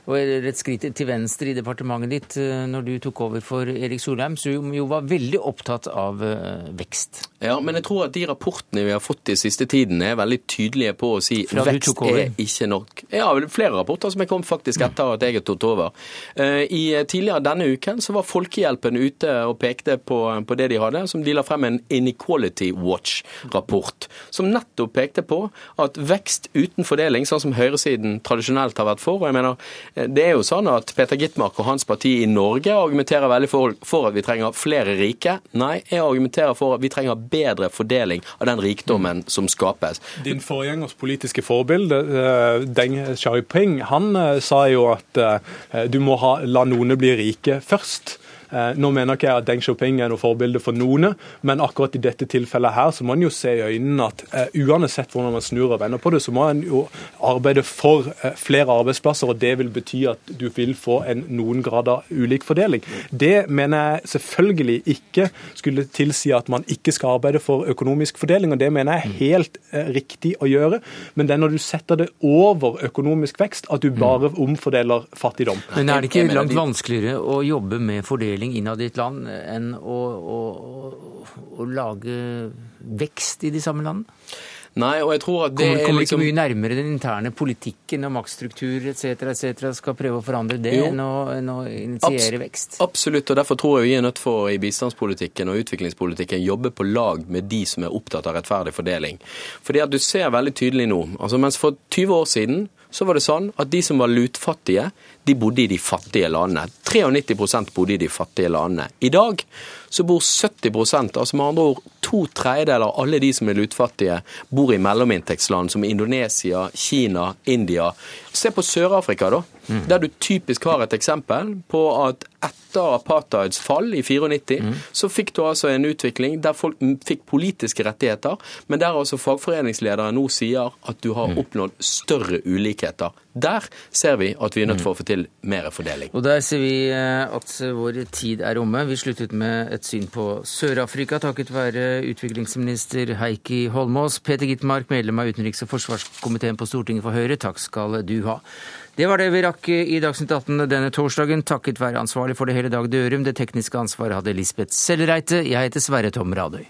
Og et skritt til venstre i departementet ditt eh, når du tok over for Erik Solheim, som jo var veldig opptatt av eh, vekst. Ja, men jeg tror at de rapportene vi har fått i siste tiden er veldig tydelige på å si Fra vekst er ikke nok. Ja, flere rapporter som er kommet faktisk etter at jeg tok over. Eh, I Tidligere denne uken så var Folkehjelpen ute og pekte på, på det de hadde, som de la frem en Inequality Watch-rapport, som nettopp pekte på at vekst uten fordeling, sånn som høyresiden tradisjonelt har vært for, og jeg mener det er jo sånn at Peter Gitmark og hans parti i Norge argumenterer veldig for, for, at vi trenger flere rike. Nei, jeg argumenterer for at vi trenger bedre fordeling av den rikdommen som skapes. Din forgjengers politiske forbilde, eh, Deng Xiaoping, han eh, sa jo at eh, du må ha, la noen bli rike først. Eh, nå mener ikke jeg at Deng Xiaoping er noe forbilde for noen, men akkurat i dette tilfellet her så må en jo se i øynene at uh, uansett hvordan man snur og vender på det, så må en jo arbeide for uh, flere arbeidsplasser, og det vil bety at du vil få en noen grad av ulik fordeling. Det mener jeg selvfølgelig ikke skulle tilsi at man ikke skal arbeide for økonomisk fordeling, og det mener jeg er helt uh, riktig å gjøre. Men det er når du setter det over økonomisk vekst at du bare omfordeler fattigdom. Men er det ikke langt vanskeligere å jobbe med fordeling fordeling innad i et land enn å, å, å, lage vekst i de samme landene? Nei, og jeg tror at det kommer, kommer liksom... ikke mye nærmere den interne politikken og maktstruktur etc. etc. skal prøve å forandre det enn å, enn å, initiere Abs vekst? Absolutt, og derfor tror jeg vi er nødt for i bistandspolitikken og utviklingspolitikken jobbe på lag med de som er opptatt av rettferdig fordeling. Fordi at du ser veldig tydelig nå, altså mens for 20 år siden så var det sånn at de som var lutfattige, de bodde i de fattige landene. 93% bodde i de fattige landene. I dag så bor 70% altså med andre ord to tredjedeler av alle de som er lutfattige, bor i mellominntektsland som Indonesia, Kina, India. Se på Sør-Afrika, da. Mm. Der du typisk har et eksempel på at etter apartheids fall i 94, mm. så fikk du altså en utvikling der folk fikk politiske rettigheter, men der altså fagforeningsledere nå sier at du har mm. oppnådd større ulikheter. Der ser vi at vi er nødt for å få til mer fordeling. Og Der ser vi eh, at vår tid er omme. Vi sluttet med et syn på Sør-Afrika takket være utviklingsminister Heikki Holmås. Peter Gitmark, medlem av utenriks- og forsvarskomiteen på Stortinget for Høyre, takk skal du ha. Det var det vi rakk i Dagsnytt 18 denne torsdagen, takket være ansvarlig for det hele Dag Dørum. Det tekniske ansvaret hadde Lisbeth Sellereite. Jeg heter Sverre Tom Radøy.